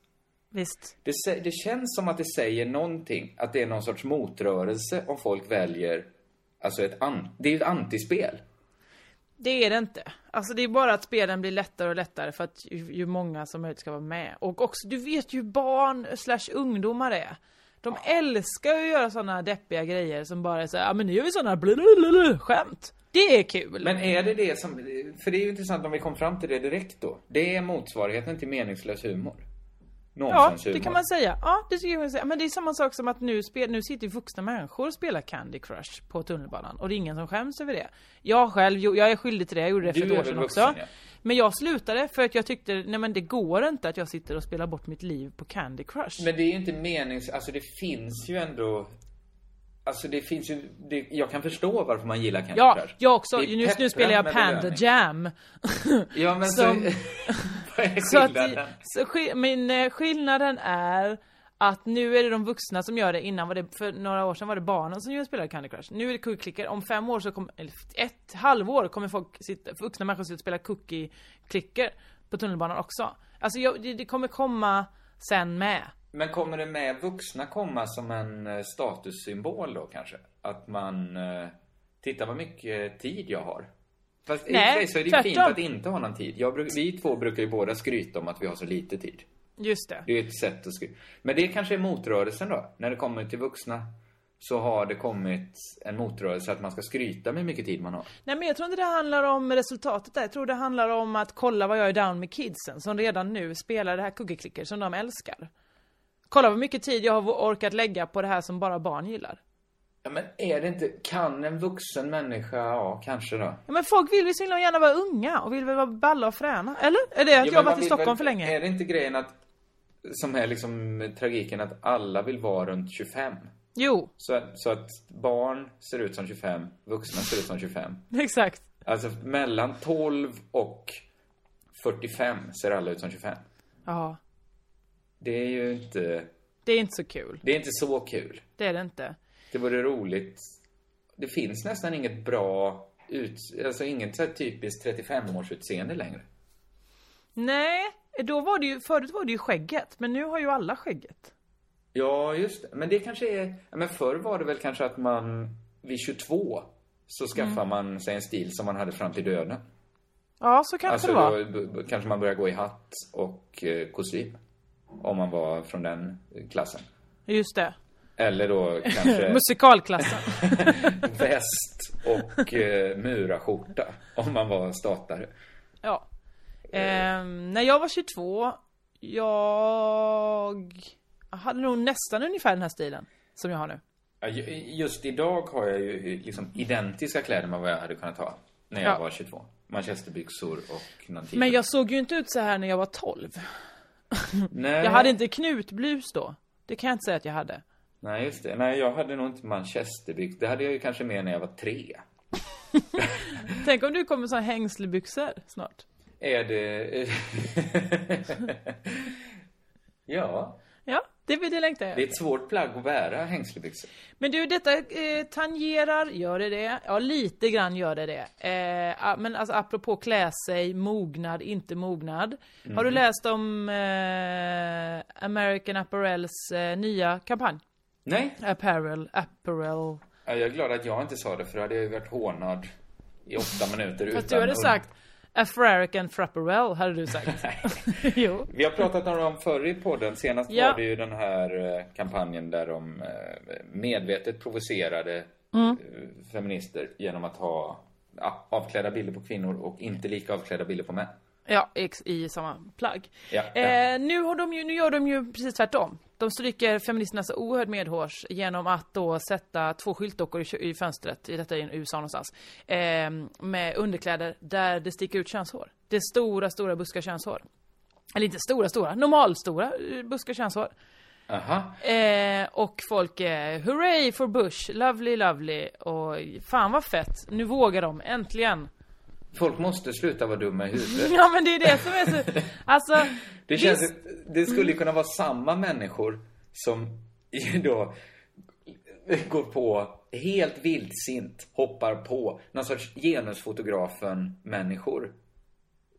S2: Visst.
S1: Det, det känns som att det säger någonting, att det är någon sorts motrörelse om folk väljer, alltså ett an, det är ju ett antispel.
S2: Det är det inte. Alltså det är bara att spelen blir lättare och lättare för att ju, ju många som möjligt ska vara med. Och också, du vet ju hur barn slash ungdomar är. De älskar ju att göra sådana deppiga grejer som bara är så här, ja men nu gör vi sådana skämt. Det är kul.
S1: Men är det det som, för det är ju intressant om vi kom fram till det direkt då. Det är motsvarigheten till meningslös humor.
S2: Ja, det kan man säga. Ja, det jag man säga. Men det är samma sak som att nu, spel, nu sitter vuxna människor och spelar Candy Crush på tunnelbanan. Och det är ingen som skäms över det. Jag själv, jag är skyldig till det. Jag gjorde det för
S1: Du
S2: ett år sedan
S1: vuxen,
S2: också.
S1: ja.
S2: Men jag slutade för att jag tyckte, nej men det går inte att jag sitter och spelar bort mitt liv på Candy Crush.
S1: Men det är ju inte menings... Alltså det finns ju ändå... Alltså det finns ju... Det, jag kan förstå varför man gillar Candy
S2: Ja,
S1: Crush.
S2: jag också. Just nu spelar jag Panda. Jam.
S1: Ja men
S2: Som-
S1: så... vad är
S2: Så att,
S1: skillnaden?
S2: så men eh, skillnaden är att nu är det de vuxna som gör det. Innan var det, för några år sedan var det barnen som spelade Candy Crush. Nu är det Cookie Clicker. Om fem år så kommer, eller ett halvår kommer folk sitta, vuxna människor sitta och spela Cookie Clicker på tunnelbanan också. Alltså jag, det, det kommer komma sen med.
S1: Men kommer det med vuxna komma som en eh, statussymbol då kanske? Att man... eh, Titta vad mycket tid jag har. Fast i och
S2: Nej,
S1: för sig så är det ju
S2: tvärtom.
S1: fint att inte ha någon tid. Bruk- vi två brukar ju båda skryta om att vi har så lite tid.
S2: Just det.
S1: Det är ett sätt att skryta. Men det kanske är motrörelsen då. När det kommer till vuxna så har det kommit en motrörelse att man ska skryta med hur mycket tid man har.
S2: Nej men jag tror inte det handlar om resultatet där. Jag tror det handlar om att kolla vad jag är down med kidsen som redan nu spelar det här Cookie Clicker som de älskar. Kolla vad mycket tid jag har orkat lägga på det här som bara barn gillar.
S1: Ja, men är det inte... Kan en vuxen människa... Ja, kanske då.
S2: Ja, men folk vill väl så himla gärna vara unga och vill väl vara balla och fräna? Eller? Är det att
S1: Ja,
S2: jag har varit i Stockholm
S1: väl-
S2: för länge?
S1: Är det inte grejen att... Som är liksom tragiken att alla vill vara runt 25?
S2: Jo,
S1: Så, att- så att barn ser ut som 25, vuxna ser ut som 25.
S2: exakt.
S1: Alltså mellan 12 och 45 ser alla ut som 25.
S2: Ja,
S1: Det är ju inte...
S2: det är inte så kul.
S1: Det är inte så kul.
S2: Det är det inte.
S1: Det vore roligt. Det finns nästan inget bra ut... Alltså inget så här typiskt 35-årsutseende längre.
S2: Nej, då var det ju, förut var det ju skägget, men nu har ju alla skägget.
S1: Ja, just det. Men det kanske är... Men förr var det väl kanske att man vid 22 så skaffar
S2: Mm.
S1: man sig en stil som man hade fram till döden.
S2: Ja, så kanske
S1: alltså
S2: det var.
S1: då kanske man börjar gå i hatt och eh, kostym. Om man var från den klassen.
S2: Just det.
S1: Eller då kanske
S2: Musikalklassen.
S1: väst och eh, murarskjorta. Om man var statare.
S2: Ja. Ehm, när jag var 22, jag hade nog nästan ungefär den här stilen som jag har nu.
S1: Just idag har jag ju liksom identiska kläder med vad jag hade kunnat ha när jag
S2: Ja.
S1: var 22. Manchesterbyxor och någon
S2: Men jag såg ju inte ut så här när jag var 12.
S1: Nej.
S2: Jag hade inte knutblus då. Det kan jag inte säga att jag hade.
S1: Nej, just det. Nej, jag hade nog inte manchesterbyxor. Det hade jag ju kanske mer när jag var tre.
S2: Tänk om du kommer här hängslebyxor snart.
S1: Är det... ja.
S2: Ja, det vill jag
S1: Det är ett svårt plagg att bära, hängslebyxor.
S2: Men du, detta eh, tangerar, gör det det? Ja, lite grann gör det det. Eh, men alltså apropå klä sig, mognad, inte mognad. Har du
S1: Mhm.
S2: läst om eh, American Apparels eh, nya kampanj?
S1: Nej.
S2: Apparel, apparel.
S1: Ja, Jag är glad att jag inte sa det, för då hade jag ju varit hånad i åtta minuter utan
S2: du hade sagt African Frapparel, hade du sagt. jo.
S1: Vi har pratat om dem förr i podden. Senast
S2: Ja.
S1: var det ju den här eh, kampanjen där de eh, medvetet provocerade
S2: Mm.
S1: eh, feminister genom att ha ja, avklädda bilder på kvinnor och inte lika avklädda bilder på män.
S2: Ja, i samma plagg.
S1: Ja,
S2: Eh, nu, har de ju, nu gör de ju precis tvärtom. De stryker feministerna så oerhört medhårs genom att då sätta två skyltdockor i, i fönstret, i detta i USA någonstans, eh, med underkläder där det sticker ut könshår. Det är stora, stora buskar könshår. Eller inte stora, stora, normalstora eh, buskar könshår. Eh, och folk är hurray for Bush, lovely, lovely och fan vad fett, nu vågar de, äntligen.
S1: Folk måste sluta vara dumma i huvudet.
S2: Ja men det är det som är så, alltså.
S1: Det känns
S2: visst-
S1: det skulle kunna vara samma människor som då går på helt vildsint, hoppar på någon sorts genusfotografen-människor.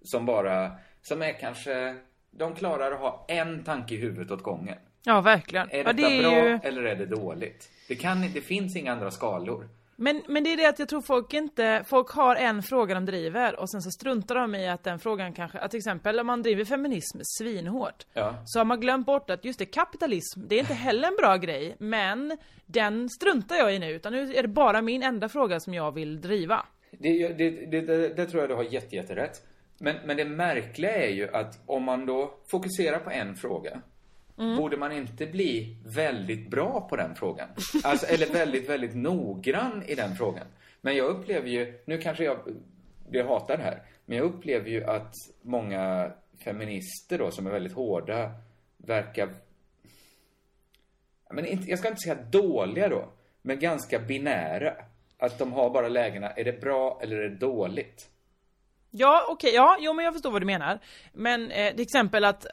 S1: Som bara, som är kanske De klarar att ha en tanke i huvudet åt gången.
S2: Ja, verkligen.
S1: Är
S2: ja,
S1: detta
S2: det är
S1: bra
S2: ju...
S1: eller är det dåligt? Det, kan, det finns inga andra skalor.
S2: Men, men det är det att jag tror folk inte, folk har en fråga de driver och sen så struntar de i att den frågan kanske, att till exempel om man driver feminism svinhårt
S1: Ja.
S2: så har man glömt bort att just det, kapitalism, det är inte heller en bra grej, men den struntar jag i nu, utan nu är det bara min enda fråga som jag vill driva.
S1: Det, det, det, det, tror jag du har jätte, jätterätt. Men, men det märkliga är ju att om man då fokuserar på en fråga
S2: Mm.
S1: Borde man inte bli väldigt bra på den frågan? Alltså, eller väldigt, väldigt noggrann i den frågan. Men jag upplever ju, nu kanske jag blir hatad här, men jag upplever ju att många feminister då som är väldigt hårda verkar, men inte, jag ska inte säga dåliga då, men ganska binära. Att de har bara lägena, är det bra eller är det dåligt?
S2: Ja, okej, ja, jo men jag förstår vad du menar. Men eh, till exempel att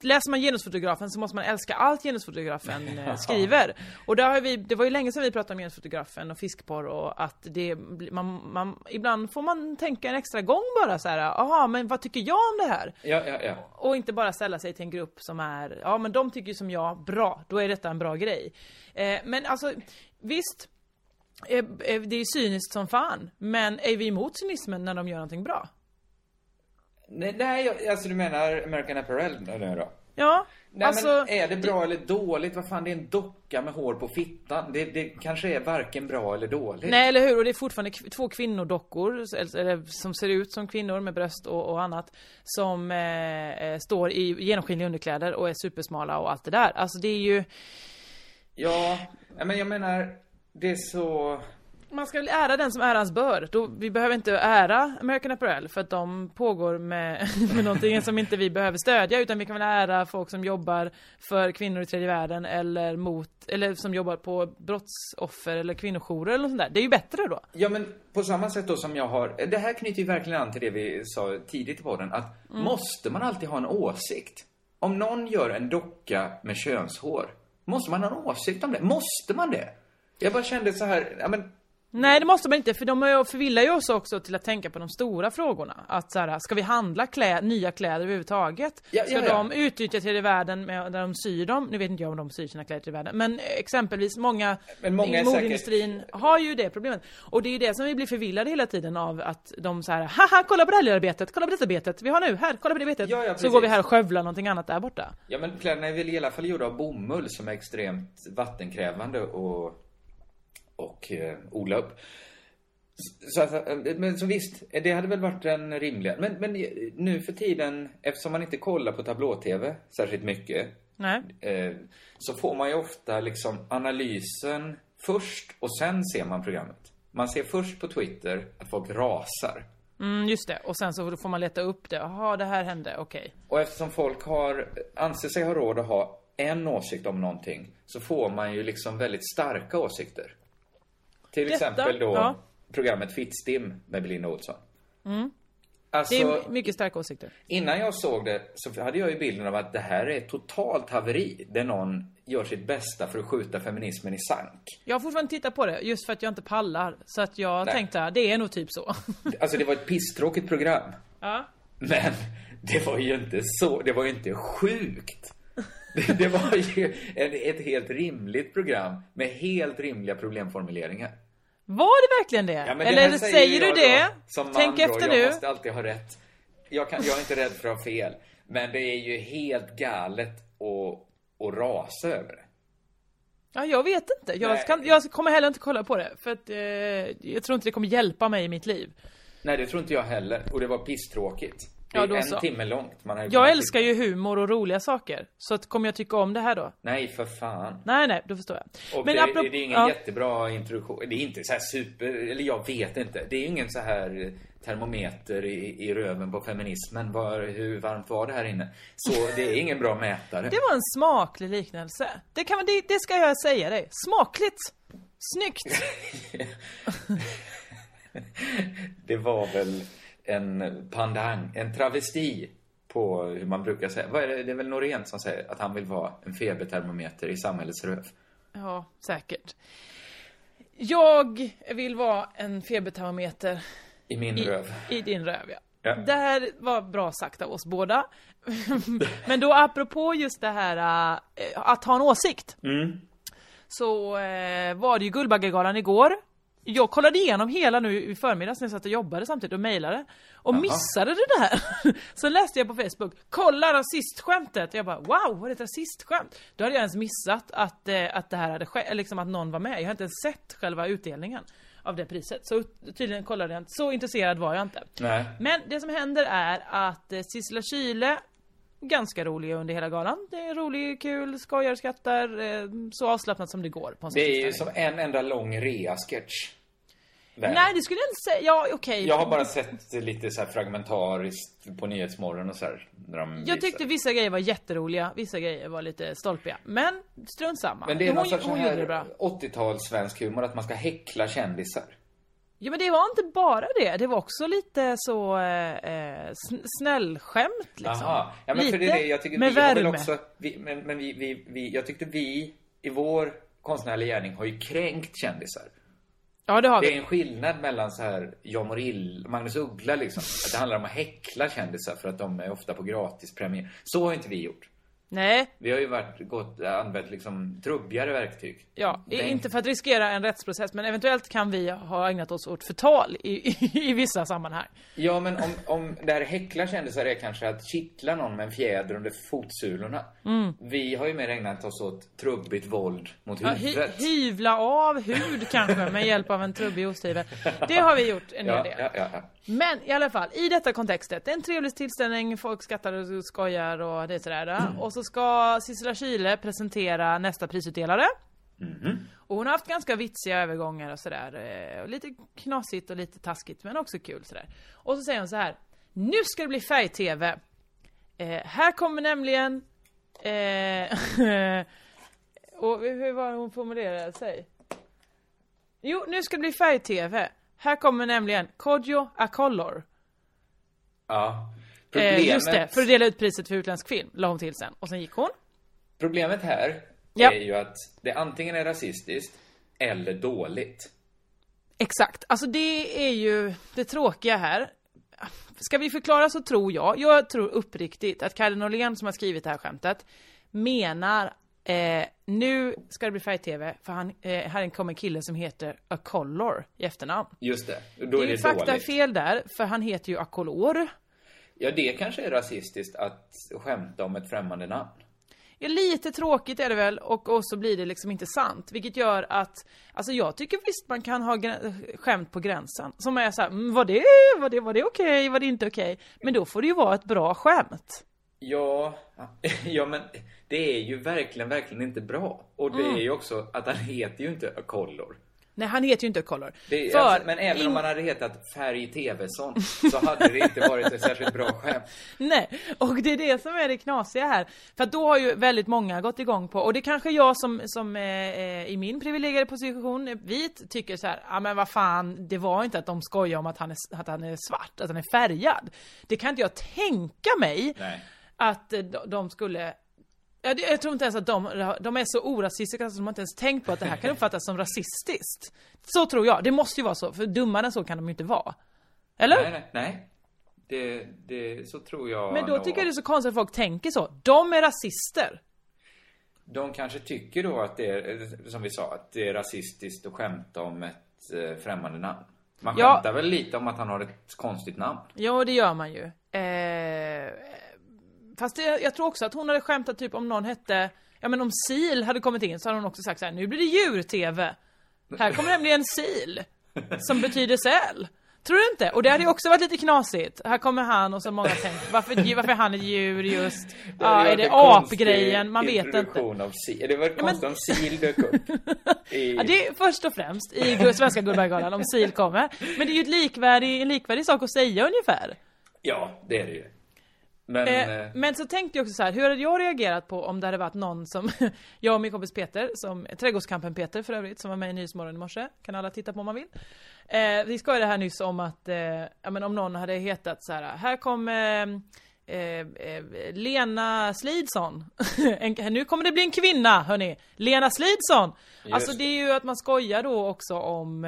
S2: Läser man genusfotografen så måste man älska allt genusfotografen eh, skriver. Och där har vi, det var ju länge sedan vi pratade om genusfotografen och fiskporr och att det, man, man, ibland får man tänka en extra gång bara så här, aha men vad tycker jag om det här?
S1: Ja, ja, ja.
S2: Och inte bara ställa sig till en grupp som är, ja men de tycker ju som jag, bra, då är detta en bra grej. Eh, men alltså, visst, eh, det är cyniskt som fan, men är vi emot cynismen när de gör någonting bra?
S1: Nej, nej jag- alltså du menar American Apparel nu då?
S2: Ja,
S1: Nej,
S2: alltså...
S1: men är det bra eller dåligt? Vad fan, det är en docka med hår på fittan. Det, det kanske är varken bra eller dåligt.
S2: Nej eller hur, och det är fortfarande kv- två kvinnodockor, eller, eller som ser ut som kvinnor med bröst och, och annat Som eh, eh, står i genomskinliga underkläder och är supersmala och allt det där Alltså det är ju
S1: Ja, ja, men jag menar, det är så...
S2: Man ska väl ära den som ärans bör. Då, vi behöver inte ära American Apparel för att de pågår med, med någonting som inte vi behöver stödja utan vi kan väl ära folk som jobbar för kvinnor i tredje världen eller mot, eller som jobbar på brottsoffer eller kvinnojourer eller något sånt där. Det är ju bättre då.
S1: Ja, men på samma sätt då som jag har... Det här knyter ju verkligen an till det vi sa tidigt i podden. Att
S2: Mm.
S1: måste man alltid ha en åsikt? Om någon gör en docka med könshår, måste man ha en åsikt om det? Måste man det? Jag bara kände så här, ja men...
S2: Nej det måste man inte för de förvillar ju oss också till att tänka på de stora frågorna. Att så här, ska vi handla klä, nya kläder överhuvudtaget?
S1: Ja,
S2: ska
S1: ja, ja.
S2: de utnyttja tredje världen med, där de syr dem? Nu vet inte jag om de syr sina kläder i tredje världen. Men exempelvis många,
S1: Men många
S2: modeindustrin har ju det problemet. Och det är ju det som vi blir förvillade hela tiden av att de så här, haha kolla på det här lilla betet, kolla på detta betet vi har nu, här, kolla på det betet.
S1: Ja,
S2: så går vi här och skövlar någonting annat där borta.
S1: Ja, men kläderna är väl i alla fall gjorda av bomull som är extremt vattenkrävande och, och eh, odla upp. Så, eh, men så visst, det hade väl varit en rimlig... Men, men nu för tiden, eftersom man inte kollar på tablå-tv särskilt mycket, eh, så får man ju ofta liksom analysen först och sen ser man programmet. Man ser först på Twitter att folk rasar.
S2: Mm, just det. Och sen så får man leta upp det. Jaha, det här hände, okej.
S1: Och eftersom folk har, anser sig ha råd att ha en åsikt om någonting så får man ju liksom väldigt starka åsikter. Till
S2: Detta,
S1: exempel då
S2: ja.
S1: programmet Fittstim med Belinda Olsson.
S2: Mm.
S1: Alltså,
S2: Det är mycket starka åsikter.
S1: innan jag såg det så hade jag ju bilden av att det här är ett totalt haveri där någon gör sitt bästa för att skjuta feminismen i sank.
S2: Jag har fortfarande tittat på det, just för att jag inte pallar. Så att jag
S1: Nej.
S2: tänkte, det är nog typ så.
S1: Alltså det var ett pisstråkigt program.
S2: ja.
S1: Men det var ju inte så, det var ju inte sjukt. Det, det var ju en, ett helt rimligt program med helt rimliga problemformuleringar.
S2: Var det verkligen det?
S1: Ja, det
S2: Eller säger,
S1: jag
S2: du det?
S1: Då, som
S2: Tänk
S1: då,
S2: efter
S1: jag
S2: nu.
S1: måste alltid ha rätt. Jag, kan, jag är inte rädd för att ha fel. Men det är ju helt galet att, att rasa över det.
S2: Ja, jag vet inte. Jag, kan, jag kommer heller inte kolla på det. För att eh, jag tror inte det kommer hjälpa mig i mitt liv.
S1: Nej, det tror inte jag heller. Och det var pisstråkigt. Det
S2: Ja,
S1: är
S2: då
S1: en
S2: så.
S1: timme långt. Man hade
S2: Jag älskar ju humor och roliga saker. Så att, kommer jag tycka om det här då?
S1: Nej, för fan.
S2: Nej, nej, då förstår jag.
S1: Och
S2: Men
S1: det,
S2: apropå-
S1: det är ingen
S2: ja.
S1: jättebra introduktion. Det är inte så här super, eller jag vet inte. Det är ingen så här termometer i, i röven på feminismen. Var, hur varmt var det här inne? Så det är ingen bra mätare.
S2: Det var en smaklig liknelse. Det, kan, man- det, det ska jag säga dig. Smakligt! Snyggt!
S1: Det var väl en pandang, en travesti på hur man brukar säga. Vad är det? det är väl Norén som säger att han vill vara en febertermometer i samhällets röv.
S2: Ja, säkert. Jag vill vara en febertermometer
S1: I min
S2: i,
S1: röv.
S2: i din röv, ja.
S1: Ja.
S2: Det här var bra sagt av oss båda. Men då apropå just det här äh, att ha en åsikt.
S1: Mm.
S2: Så äh, var det ju Guldbaggegalan igår. Jag kollade igenom hela nu i förmiddags när jag satt och jobbade samtidigt och mejlade. Och
S1: Jaha.
S2: missade det där. Så läste jag på Facebook, kolla rasistskämtet! Jag bara wow, var det ett rasistskämt? Då hade jag ens missat att, eh, att det här hade skett, liksom att någon var med. Jag har inte ens sett själva utdelningen av det priset. Så tydligen kollade jag inte, så intresserad var jag inte.
S1: Nej.
S2: Men det som händer är att eh, Sissela Kyle Ganska rolig under hela galan. Det är rolig, kul, skojar, skrattar. Eh, så avslappnat som det går på en
S1: Det är ju som en enda lång rea-sketch. Väl?
S2: Nej det skulle jag inte säga, ja okej.
S1: Jag har bara sett lite så här fragmentariskt på Nyhetsmorgon och så här.
S2: Jag
S1: visar.
S2: tyckte vissa grejer var jätteroliga, vissa grejer var lite stolpiga. Men strunt samma.
S1: Men det är
S2: hon,
S1: någon sorts
S2: hon bra.
S1: här 80-tals svensk humor att man ska häckla kändisar.
S2: Ja men det var inte bara det, det var också lite så eh, eh, sn- snällskämt liksom.
S1: Aha. Ja, men
S2: lite
S1: för det är det jag tycker
S2: med
S1: vi
S2: värme.
S1: också, vi, men, men vi, vi, vi, jag tyckte vi i vår konstnärliga gärning har ju kränkt kändisar.
S2: Ja det har
S1: Det
S2: vi.
S1: är en skillnad mellan så här Jan Morill, Magnus Uggla liksom. Att det handlar om att häckla kändisar för att de är ofta på gratispremiär. Så har inte vi gjort.
S2: Nej,
S1: Vi har ju varit, gått, använt liksom trubbigare verktyg.
S2: ja,
S1: Nej.
S2: inte för att riskera en rättsprocess men eventuellt kan vi ha ägnat oss åt förtal i, i, i vissa sammanhang.
S1: Ja, men om, om det här häckla kändisar är kanske att kittla någon med en fjäder under fotsulorna.
S2: Mm.
S1: Vi har ju mer ägnat oss åt trubbigt våld mot
S2: Ja, hy,
S1: huvudet.
S2: hyvla av hud kanske med hjälp av en trubbig osthyvel. Det har vi gjort en hel
S1: ja,
S2: del.
S1: ja, ja.
S2: Men i alla fall, i detta kontextet, det är en trevlig tillställning, folk skrattar och skojar och det är sådär. Och så ska Sissela Kyle presentera nästa prisutdelare. Och hon har haft ganska vitsiga övergångar och sådär. eh, Och lite knasigt och lite taskigt men också kul sådär. Och så säger hon så här. Nu ska det bli färg-tv. Eh, här kommer nämligen... Eh, och hur var hon formulerade sig? Jo, nu ska det bli färg-tv. Här kommer nämligen Kodjo A Color.
S1: Ja.
S2: Eh,
S1: Problemet,
S2: just det, för att dela ut priset för utländsk film, la hon till sen. Och sen gick hon.
S1: problemet här
S2: Ja.
S1: är ju att det antingen är rasistiskt eller dåligt.
S2: Exakt, alltså det är ju det tråkiga här. Ska vi förklara så tror jag, jag tror uppriktigt att Kalle Norlén som har skrivit det här skämtet menar eh, nu ska det bli färg-tv för han, eh, här kommer en kille som heter A Color i efternamn.
S1: Just det. Då
S2: det
S1: är
S2: är
S1: det
S2: ju fakta
S1: dåligt.
S2: fel där, för han heter ju Akolor.
S1: Ja, det kanske är rasistiskt att skämta om ett främmande namn.
S2: Ja, lite tråkigt är det väl och, och så blir det liksom inte sant. Vilket gör att, alltså jag tycker visst man kan ha skämt på gränsen. Som är såhär, mm, var det, var det, var det okej, var det inte okej? Men då får det ju vara ett bra skämt.
S1: Ja, ja men det är ju verkligen, verkligen inte bra. Och det
S2: Mm.
S1: är ju också att han heter ju inte A Color.
S2: Nej, han heter ju inte Color.
S1: Det
S2: För
S1: alltså, men även
S2: in-
S1: om han hade hetat Färg Tevesson så hade det inte varit ett särskilt bra skämt.
S2: Nej, och det är det som är det knasiga här. För då har ju väldigt många gått igång på, och det kanske jag som, som eh, eh, i min privilegierade position, eh, vit, tycker så här, ja men vad fan, det var inte att de skojar om att han är, att han är svart, att han är färgad. Det kan inte jag tänka mig
S1: Nej.
S2: att eh, de skulle Ja, det- jag tror inte ens att de, de är så orasistiska så de har inte ens tänkt på att det här kan uppfattas som rasistiskt. Så tror jag, det måste ju vara så, för dummare än så kan de ju inte vara. Eller?
S1: Nej, nej, nej. Det, det, så tror jag
S2: Men då
S1: nog.
S2: tycker jag det är så konstigt att folk tänker så. De är rasister.
S1: De kanske tycker då att det är, som vi sa, att det är rasistiskt att skämta om ett eh, främmande namn. Man
S2: Ja.
S1: skämtar väl lite om att han har ett konstigt namn.
S2: Jo, det gör man ju. Eh, fast det, jag tror också att hon hade skämtat typ om någon hette, ja men om sil hade kommit in så hade hon också sagt så här: nu blir det djur-tv. Här kommer nämligen sil, som betyder säl. Tror du inte? Och det hade ju också varit lite knasigt. Här kommer han och så många tänkt, varför, varför är han ett djur just? Ja,
S1: hade
S2: är det apgrejen? Man vet inte.
S1: Av sil. Det var
S2: Ja, men-
S1: konstigt om sil dök upp. I...
S2: Ja, det är först och främst i Svenska Guldbaggegalan om sil kommer. Men det är ju ett likvärdig, en likvärdig sak att säga ungefär.
S1: Ja, det är det ju. Men...
S2: Eh,
S1: eh,
S2: men så tänkte jag också så här, hur hade jag reagerat på om det hade varit någon som, jag och min kompis Peter, som, Trädgårdskampen Peter för övrigt, som var med i Nyhetsmorgon i morse, kan alla titta på om man vill. Eh, vi skojade här nyss om att, eh, ja men om någon hade hetat så här, här kommer eh, Lena Slidsson. en, nu kommer det bli en kvinna, hörni. Lena Slidsson!
S1: Just
S2: Alltså
S1: det.
S2: är ju att man skojar då också om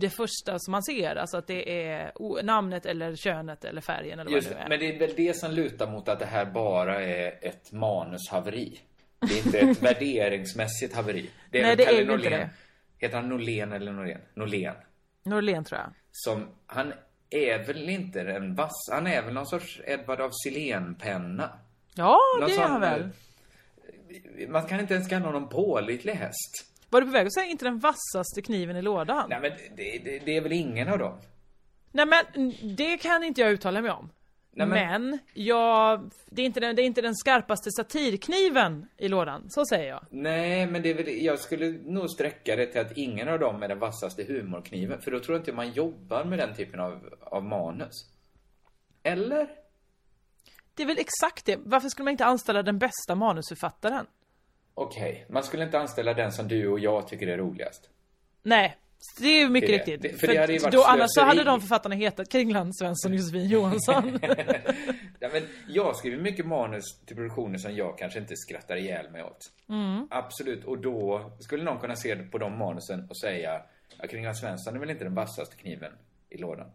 S2: det första som man ser. Alltså att det är namnet eller könet eller färgen eller
S1: Just
S2: vad det nu är.
S1: men det är väl det som lutar mot att det här bara är ett manushaveri. Det är inte ett värderingsmässigt haveri. Det är
S2: Nej, det är
S1: Kalle
S2: inte
S1: Norlén.
S2: det.
S1: Heter han Norlén eller Norlén? Norlén.
S2: Norlén tror jag.
S1: Som, han är väl inte en vass, han är väl någon sorts Edvard av Silén-penna.
S2: Ja,
S1: Någon
S2: det är han väl.
S1: eh, Man kan inte ens kalla honom pålitlig häst.
S2: Var du på väg att säga inte den vassaste kniven i lådan?
S1: Nej men det, det, det är väl ingen av dem?
S2: Nej men det kan inte jag uttala mig om.
S1: Nej,
S2: men
S1: men-
S2: jag, det, är inte den, det är inte den skarpaste satirkniven i lådan, så säger jag.
S1: Nej, men det är väl, jag skulle nog sträcka det till att ingen av dem är den vassaste humorkniven. För då tror jag inte man jobbar med den typen av, av manus. Eller?
S2: Det är väl exakt det. Varför skulle man inte anställa den bästa manusförfattaren?
S1: Okej, man skulle inte anställa den som du och jag tycker är roligast.
S2: Nej, det är mycket
S1: Det-
S2: riktigt.
S1: det- för det ju varit
S2: då, annars så hade de författarna hetat Kringland Svensson, Josefin Johansson.
S1: Ja, men jag skriver mycket manus till produktioner som jag kanske inte skrattar ihjäl mig åt.
S2: Mm.
S1: Absolut, och då skulle någon kunna se på de manusen och säga att Kringland Svensson är väl inte den vassaste kniven i lådan.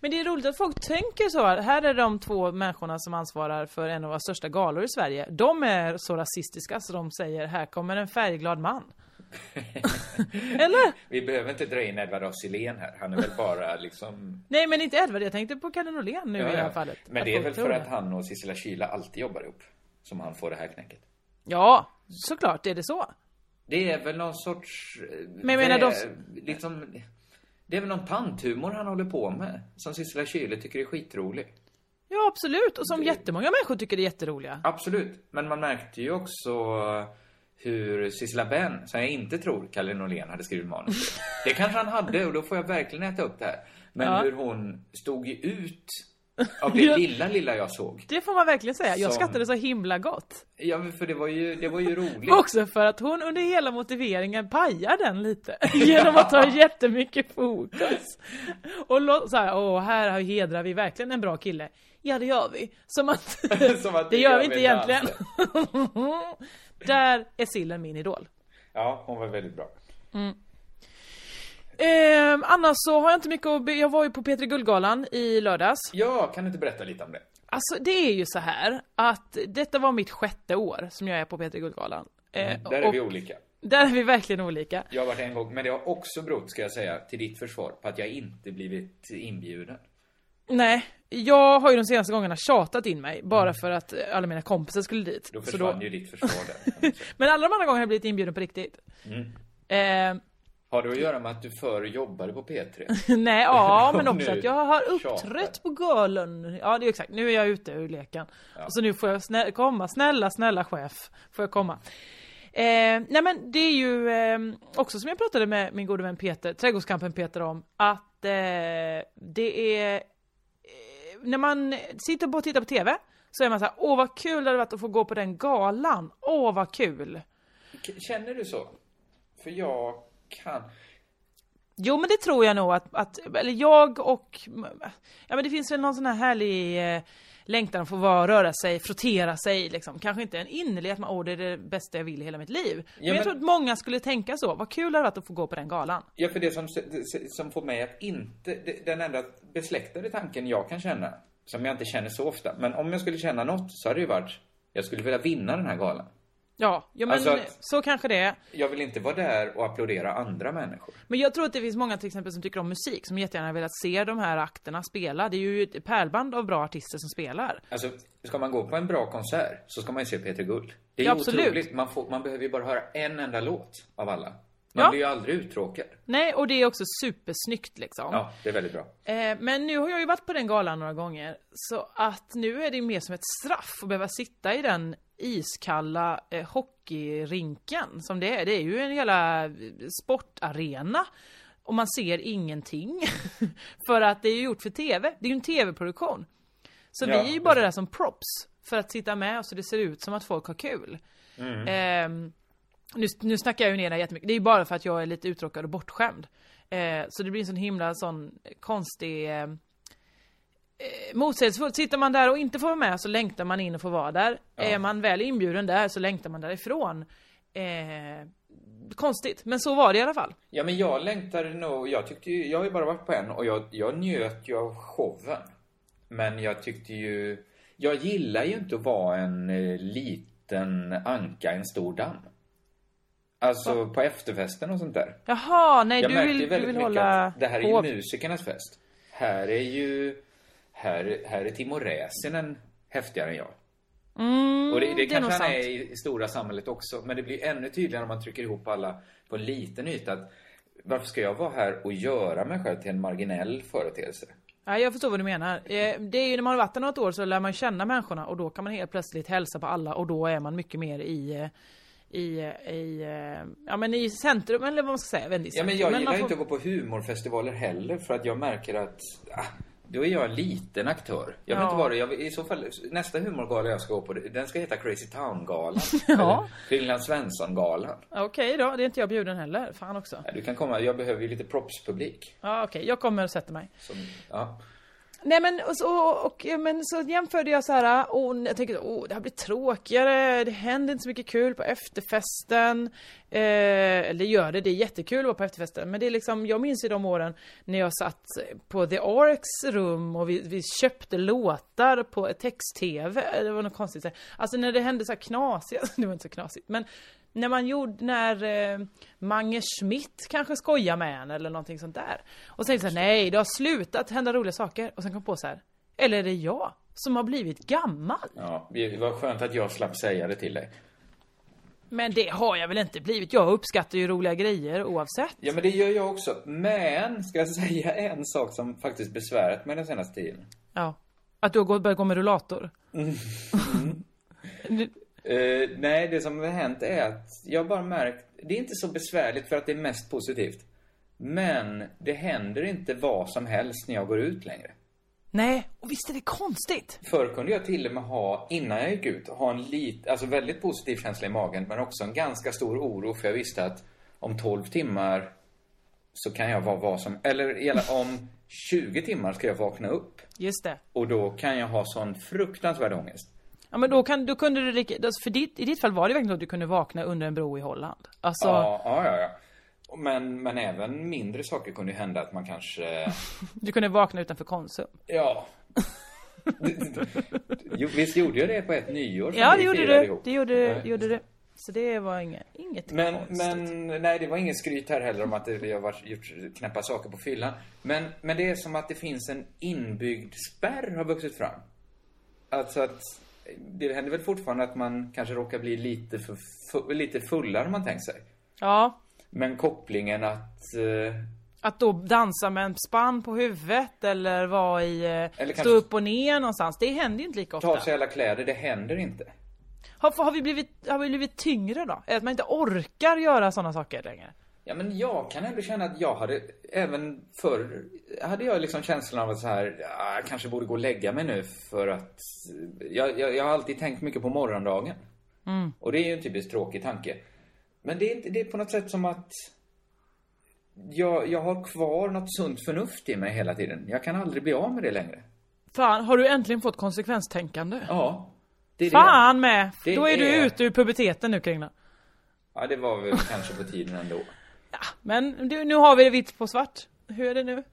S2: Men det är roligt att folk tänker så. Här är de två människorna som ansvarar för en av våra största galor i Sverige. De är så rasistiska så de säger här kommer en färgglad man. Eller?
S1: Vi behöver inte dra in Edvard af här. Han är väl bara liksom...
S2: Nej men inte Edvard, jag tänkte på Kalle Norlén nu
S1: Ja,
S2: i det här fallet.
S1: Men det är väl för
S2: det.
S1: att han och Sissela Kyle alltid jobbar ihop. Som han får det här knäcket.
S2: Ja, såklart är det så.
S1: Det är väl någon sorts...
S2: Men jag menar,
S1: vä- Liksom... Det är väl någon tanthumor han håller på med. Som Sissela Kyle tycker är skitrolig.
S2: Ja absolut, och som jättemånga människor tycker det är jätteroliga.
S1: Absolut. Men man märkte ju också hur Sissela Benn, som jag inte tror Kalle Norlén hade skrivit manus. Det kanske han hade och då får jag verkligen äta upp det här. Men
S2: Ja.
S1: hur hon stod ju ut av det lilla, lilla jag såg.
S2: Det får man verkligen säga. Jag
S1: Som-
S2: skrattade så himla gott.
S1: Ja, för det var ju, det var ju roligt.
S2: Också för att hon under hela motiveringen pajar den lite. Genom att ta jättemycket fokus. Och så här, åh, här hedrar vi verkligen en bra kille. Ja, det gör vi. Som att,
S1: Som att
S2: det gör vi inte egentligen. Där är sillen min idol.
S1: Ja, hon var väldigt bra.
S2: Mm. Ehm, annars så har jag inte mycket att be- Jag var ju på P3 Guldgalan i lördags.
S1: Ja, kan du inte berätta lite om det?
S2: Alltså det är ju så här att detta var mitt sjätte år som jag är på P3 Guldgalan. Eh,
S1: Där är vi olika.
S2: Där är vi verkligen olika.
S1: Jag har varit en gång, men det har också berott, ska jag säga, till ditt försvar, på att jag inte blivit inbjuden.
S2: Nej, jag har ju de senaste gångerna tjatat in mig bara för att eh, alla mina kompisar skulle dit.
S1: Då
S2: Så
S1: försvann ju ditt försvar där.
S2: Men alla de andra gångerna har jag blivit inbjuden på riktigt.
S1: Mm.
S2: Eh,
S1: Har det att göra med att du förr jobbade på P3?
S2: nej, ja, men också att jag har uppträtt på galan. Ja, det är exakt. Nu är jag ute ur leken.
S1: Ja.
S2: Och så nu får jag snä- komma. Snälla, snälla chef. Får jag komma. Eh, nej men det är ju eh, också som jag pratade med min gode vän Peter, trädgårdskampen Peter om, att eh, det är eh, när man sitter och tittar på TV så är man så här, åh vad kul det hade varit att få gå på den galan. Åh vad kul.
S1: Känner du så? För jag kan...
S2: Jo men det tror jag nog att, att eller jag och, ja men det finns väl någon sån här härlig eh, längtan att få vara, röra sig, frottera sig liksom. Kanske inte en innerlig att man, åh det är det bästa jag vill i hela mitt liv. men,
S1: men-
S2: jag tror att många skulle tänka så, vad kul det hade varit att få gå på den galan.
S1: Ja, för det som, som får mig att inte... Den enda besläktade tanken jag kan känna, som jag inte känner så ofta, men om jag skulle känna något så hade det ju varit, jag skulle vilja vinna den här galan.
S2: Ja, ja men
S1: Alltså att-
S2: så kanske det är.
S1: Jag vill inte vara där och applådera andra människor.
S2: Men jag tror att det finns många till exempel som tycker om musik, som jättegärna har velat se de här akterna spela. Det är ju ett pärlband av bra artister som spelar.
S1: Alltså, ska man gå på en bra konsert så ska man ju se Peter Guld. Det är
S2: Ja,
S1: ju
S2: absolut.
S1: otroligt. Man, får, man behöver ju bara höra en enda låt av alla. Man
S2: Ja.
S1: blir ju aldrig uttråkad.
S2: Nej, och det är också supersnyggt liksom.
S1: Ja, det är väldigt bra.
S2: Eh, men nu har jag ju varit på den galan några gånger, så att nu är det mer som ett straff att behöva sitta i den iskalla eh, hockeyrinken som det är. Det är ju en hela eh, sportarena och man ser ingenting. för att det är ju gjort för TV. Det är ju en TV-produktion. Så
S1: Ja.
S2: vi är ju bara där som props för att sitta med så det ser ut som att folk har kul.
S1: Mm.
S2: Ehm, nu, nu snackar jag ju ner det jättemycket. Det är ju bara för att jag är lite uttråkad och bortskämd. Eh, så det blir en sån himla sån konstig eh, motsägelsefullt. Sitter man där och inte får vara med så längtar man in och får vara där.
S1: Ja.
S2: Är man väl inbjuden där så längtar man därifrån. Eh, konstigt. Men så var det i alla fall.
S1: Ja, men jag längtade nog... Jag tyckte ju... Jag har ju bara varit på en och jag, jag njöt ju av showen. Men jag tyckte ju... Jag gillar ju inte att vara en eh, liten anka i en stor damm. Alltså på efterfesten och sånt där.
S2: Jaha, nej
S1: jag
S2: du
S1: märkte
S2: vill,
S1: ju
S2: du
S1: väldigt
S2: vill
S1: mycket
S2: hålla
S1: att det här är ju musikernas fest. Här är ju... Här, här är Timo Räsänen häftigare än jag.
S2: Mm,
S1: Och det, det,
S2: nog
S1: kanske han är
S2: sant.
S1: i, i stora samhället också. Men det blir ännu tydligare om man trycker ihop alla på en liten yta. Att, varför ska jag vara här och göra mig själv till en marginell företeelse?
S2: Ja, jag förstår vad du menar. Eh, Det är ju när man har varit där något år så lär man känna människorna och då kan man helt plötsligt hälsa på alla och då är man mycket mer i eh, i, i, eh, ja men i centrum eller vad man ska säga, i
S1: Ja, men jag
S2: man
S1: gillar
S2: får-
S1: inte att gå på humorfestivaler heller för att jag märker att ah, då är jag en liten aktör. Jag vill
S2: Ja.
S1: inte vara det. Jag vill, I så fall, nästa humorgala jag ska gå på, den ska heta Crazy Town-galan.
S2: Ja.
S1: Finland Svensson-galan.
S2: Okej då, det är inte jag bjuden heller. Fan också.
S1: Ja, du kan komma, jag behöver ju lite propspublik.
S2: Ja okej, jag kommer och sätter mig.
S1: Som, ja.
S2: Nej men och så, och, men så jämförde jag så här, och jag tänkte åh det här blir tråkigare, det händer inte så mycket kul på efterfesten. Eh, eller det gör det, det är jättekul att vara på efterfesten. Men det är liksom, jag minns ju de åren när jag satt på The Arks rum och vi, vi köpte låtar på text-tv. Det var något konstigt. Alltså när det hände så här knasiga, det var inte så knasigt. Men när man gjorde, när eh, Mange Schmidt kanske skojar med en eller någonting sånt där. Och sen så här, nej det har slutat hända roliga saker. Och sen kom på så här, eller är det jag som har blivit gammal?
S1: ja, det var skönt att jag slapp säga det till dig.
S2: Men det har jag väl inte blivit. Jag uppskattar ju roliga grejer oavsett.
S1: Ja, men det gör jag också. Men, ska jag säga en sak som faktiskt besvärat mig den senaste tiden?
S2: Ja. Att du har börjat gå med rullator.
S1: Eh, nej, det som har hänt är att jag bara märkt, det är inte så besvärligt för att det är mest positivt. Men det händer inte vad som helst när jag går ut längre.
S2: Nej, och visst är det konstigt?
S1: Förr kunde jag till och med ha, innan jag gick ut, ha en lit, alltså väldigt positiv känsla i magen, men också en ganska stor oro för jag visste att om 12 timmar så kan jag vara vad som, eller om 20 timmar ska jag vakna upp.
S2: Just det.
S1: Och då kan jag ha sån fruktansvärd ångest.
S2: Ja men då, kan, då kunde du, lika- alltså, för ditt, i ditt fall var det verkligen så att du kunde vakna under en bro i Holland. Alltså,
S1: Ja, ja, ja. ja. Men, men även mindre saker kunde ju hända att man kanske...
S2: du kunde vakna utanför Konsum.
S1: Ja. jo, visst gjorde jag det på ett nyår som
S2: Ja
S1: vi
S2: det gjorde du,
S1: ihop?
S2: det gjorde,
S1: Nej.
S2: gjorde du. Så det var inget, inget
S1: Men,
S2: konstigt.
S1: men nej, det var ingen skryt här heller om att jag har gjort knäppa saker på fyllan. Men, men det är som att det finns en inbyggd spärr har vuxit fram. Alltså att det händer väl fortfarande att man kanske råkar bli lite, för, fu- lite fullare än man tänkt sig.
S2: Ja,
S1: Men kopplingen att... Eh,
S2: att då dansa med en spann på huvudet eller vara i, eh,
S1: Eller
S2: stå upp och ner någonstans. Det händer ju inte lika ofta.
S1: ta sig alla kläder, det händer inte.
S2: Har, har, vi blivit, har vi blivit tyngre då? Att man inte orkar göra sådana saker längre?
S1: Ja, men jag kan ändå känna att jag hade, även förr, hade jag liksom känslan av att så här, ja, jag kanske borde gå och lägga mig nu för att, jag, jag, jag har alltid tänkt mycket på morgondagen.
S2: Mm.
S1: Och det är ju en typiskt tråkig tanke. Men det är, inte, det är på något sätt som att jag, jag har kvar något sunt förnuft i mig hela tiden. Jag kan aldrig bli av med det längre.
S2: Fan, har du äntligen fått konsekvenstänkande?
S1: Ja. Det är
S2: Fan med!
S1: Det
S2: Då är, du
S1: är-
S2: ute ur puberteten nu Kringla.
S1: Ja, det var väl kanske på tiden ändå.
S2: Men du, nu har vi det vitt på svart. Hur är det nu?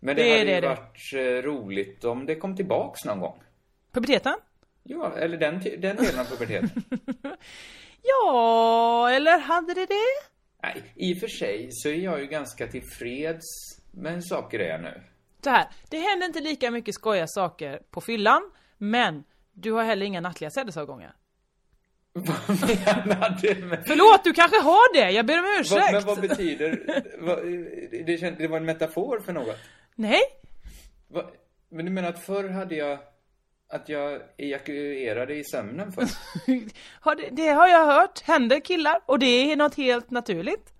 S1: Men det,
S2: Det
S1: hade
S2: det,
S1: ju
S2: det.
S1: varit eh, roligt om det kom tillbaks någon gång.
S2: Puberteten?
S1: Ja, eller den, den delen av puberteten.
S2: Ja, eller hade det det?
S1: Nej, i och för sig så är jag ju ganska tillfreds med hur saker är nu.
S2: Så här, det händer inte lika mycket skojiga saker på fyllan, men du har heller inga nattliga sädesavgångar.
S1: Menar du med...
S2: Förlåt, du kanske har det! Jag ber om ursäkt!
S1: Vad, men vad betyder... Vad, det, känd, det var en metafor för något?
S2: Nej?
S1: Va, men du menar att förr hade jag... Att jag ejakulerade i sömnen?
S2: Har det, det har jag hört, händer killar, och det är något helt naturligt.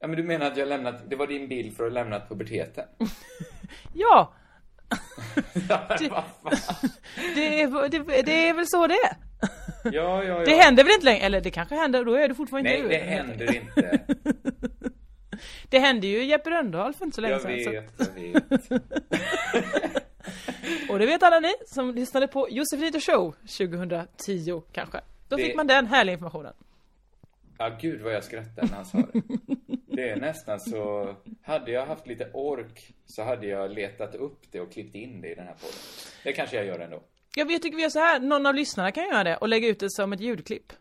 S1: Ja, men du menar att jag lämnat... Det var din bild för att ha lämnat puberteten?
S2: Ja, Det-
S1: vad
S2: det är, det, det är väl så det är.
S1: Ja, ja, ja.
S2: Det händer väl inte längre? Eller det kanske händer, då är du fortfarande
S1: Nej,
S2: inte
S1: det
S2: ur.
S1: händer inte.
S2: Det hände ju Jeppe Rönndahl för inte så länge
S1: Jag
S2: sedan. så-
S1: vet, jag vet.
S2: Och det vet alla ni som lyssnade på Josefin Show 2010 kanske. Då
S1: Det-
S2: fick man den härliga informationen.
S1: Ja, gud vad jag skrattade när han sa det. Det är nästan så... Hade jag haft lite ork så hade jag letat upp det och klippt in det i den här podden. Det kanske jag gör ändå.
S2: Ja, jag tycker vi gör så här. Någon av lyssnarna kan göra det och lägga ut det som ett ljudklipp.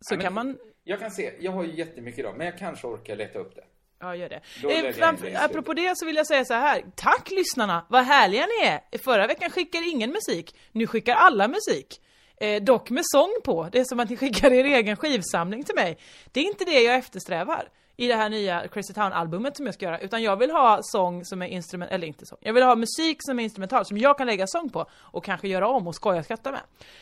S2: Så
S1: Ja,
S2: kan man...
S1: Jag kan se, jag har ju jättemycket idag, men jag kanske orkar leta upp det.
S2: Ja, gör det. Eh,
S1: jag
S2: apropå det så vill jag säga så här. Tack lyssnarna! Vad härliga ni är! Förra veckan skickade ingen musik. Nu skickar alla musik. Eh, dock med sång på. Det är som att ni skickar er egen skivsamling till mig. Det är inte det jag eftersträvar i det här nya Crazy Town-albumet som jag ska göra. Utan jag vill ha sång som är instrument, eller inte sång. Jag vill ha musik som är instrumental, som jag kan lägga sång på. Och kanske göra om och skoja och skratta med.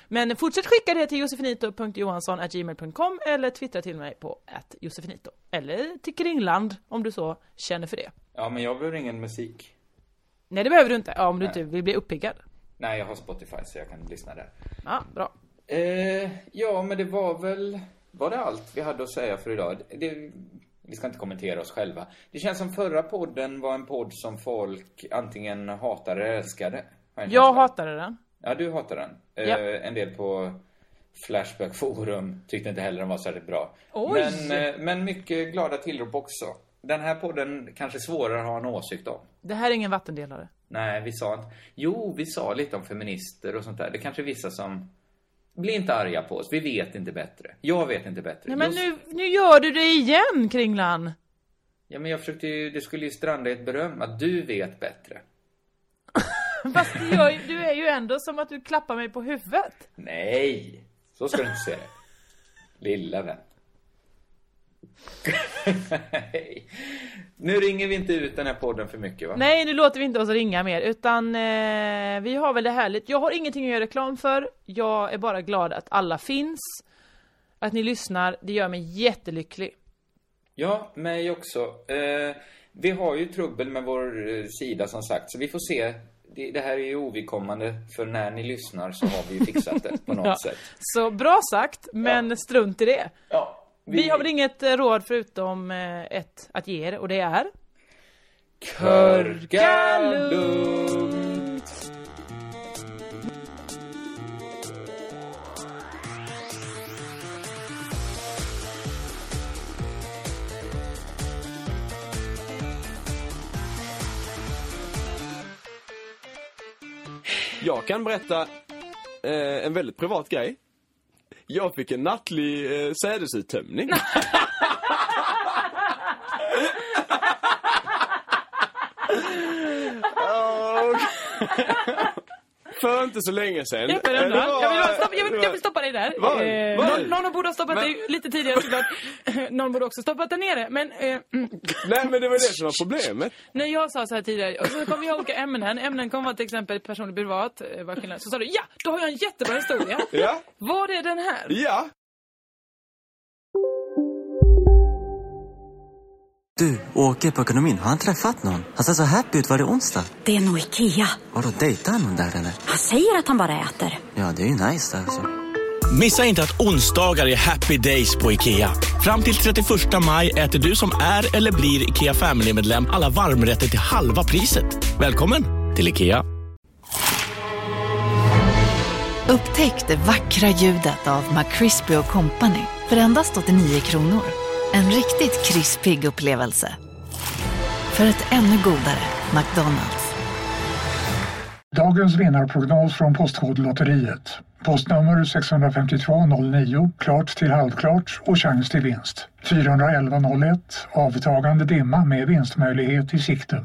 S2: Men fortsätt skicka det till josefinito.johansson.gmail.com eller twittra till mig på josefinito. Eller till Kringland om du så känner för det.
S1: Ja, men jag behöver ingen musik.
S2: Nej det behöver du inte, ja, om du
S1: Nej.
S2: inte vill bli uppiggad.
S1: Nej, jag har Spotify så jag kan lyssna där.
S2: Ja, bra.
S1: Eh, ja, men det var väl... Var det allt vi hade att säga för idag? Det, vi ska inte kommentera oss själva. Det känns som förra podden var en podd som folk antingen hatade eller älskade.
S2: Jag
S1: av.
S2: hatade den.
S1: Ja, du hatar den. Eh,
S2: Ja.
S1: En del på Flashback Forum tyckte inte heller den var särskilt bra.
S2: Oj!
S1: Men, eh, men mycket glada tillrop också. Den här podden kanske svårare att ha en åsikt om.
S2: Det här är ingen vattendelare.
S1: Nej, vi sa inte... Jo, vi sa lite om feminister och sånt där. Det kanske är vissa som... Bli inte arga på oss. Vi vet inte bättre. Jag vet inte bättre.
S2: Nej men
S1: Just-
S2: nu, nu gör du det igen Kringlan!
S1: Ja, men jag försökte ju... Det skulle ju stranda i ett beröm att du vet bättre.
S2: Fast du, gör, du är ju ändå som att du klappar mig på huvudet.
S1: Nej! Så ska du inte se det. Lilla vän. Nu ringer vi inte ut den här podden för mycket va?
S2: Nej, nu låter vi inte oss ringa mer utan eh, vi har väl det härligt. Jag har ingenting att göra reklam för. Jag är bara glad att alla finns. Att ni lyssnar, det gör mig jättelycklig.
S1: Ja, mig också. Eh, vi har ju trubbel med vår eh, sida som sagt, så vi får se. Det, det här är ju ovidkommande, för när ni lyssnar så har vi ju fixat det på något
S2: Ja.
S1: sätt.
S2: Så bra sagt, men strunt i det.
S1: Ja,
S2: vi... har väl inget eh, råd förutom eh, ett att ge er och det är...
S1: Körka lugnt!
S9: Jag kan berätta eh, en väldigt privat grej. Jag fick en nattlig eh, sädesuttömning. Och- För inte så länge sedan.
S2: Jag,
S9: det var-
S2: jag, vill, stoppa, jag, vill,
S9: det
S2: jag
S9: var-
S2: vill stoppa dig där.
S9: Vad?
S2: Eh,
S9: Vad?
S2: någon, någon borde ha stoppat
S9: Men-
S2: dig lite tidigare såklart. någon borde också stoppat dig nere. Men eh, mm.
S9: Nej men det var det som var problemet.
S2: när jag sa så här tidigare, och så kommer jag olika ämnen. Ämnen kommer vara till exempel personlig privat. eh, Så sa du, ja, då har jag en jättebra historia.
S9: Ja.
S2: Var är den här?
S9: Ja.
S10: Du, Åke på ekonomin, har han träffat någon? Han ser så happy ut. Var det onsdag?
S11: Det är nog Ikea.
S10: Har du dejtar han någon där eller?
S11: Han säger att han bara äter.
S10: Ja, det är ju nice där alltså.
S12: Missa inte att onsdagar är happy days på IKEA. Fram till 31 maj äter du som är eller blir IKEA Family-medlem alla varmrätter till halva priset. Välkommen till IKEA.
S13: Upptäck det vackra ljudet av McCrispy Company för endast 89 kronor. En riktigt krispig upplevelse. För ett ännu godare McDonalds.
S14: Dagens vinnarprognos från Postkodlotteriet. Postnummer 65209, klart till halvklart och chans till vinst. 41101, avtagande dimma med vinstmöjlighet i sikte.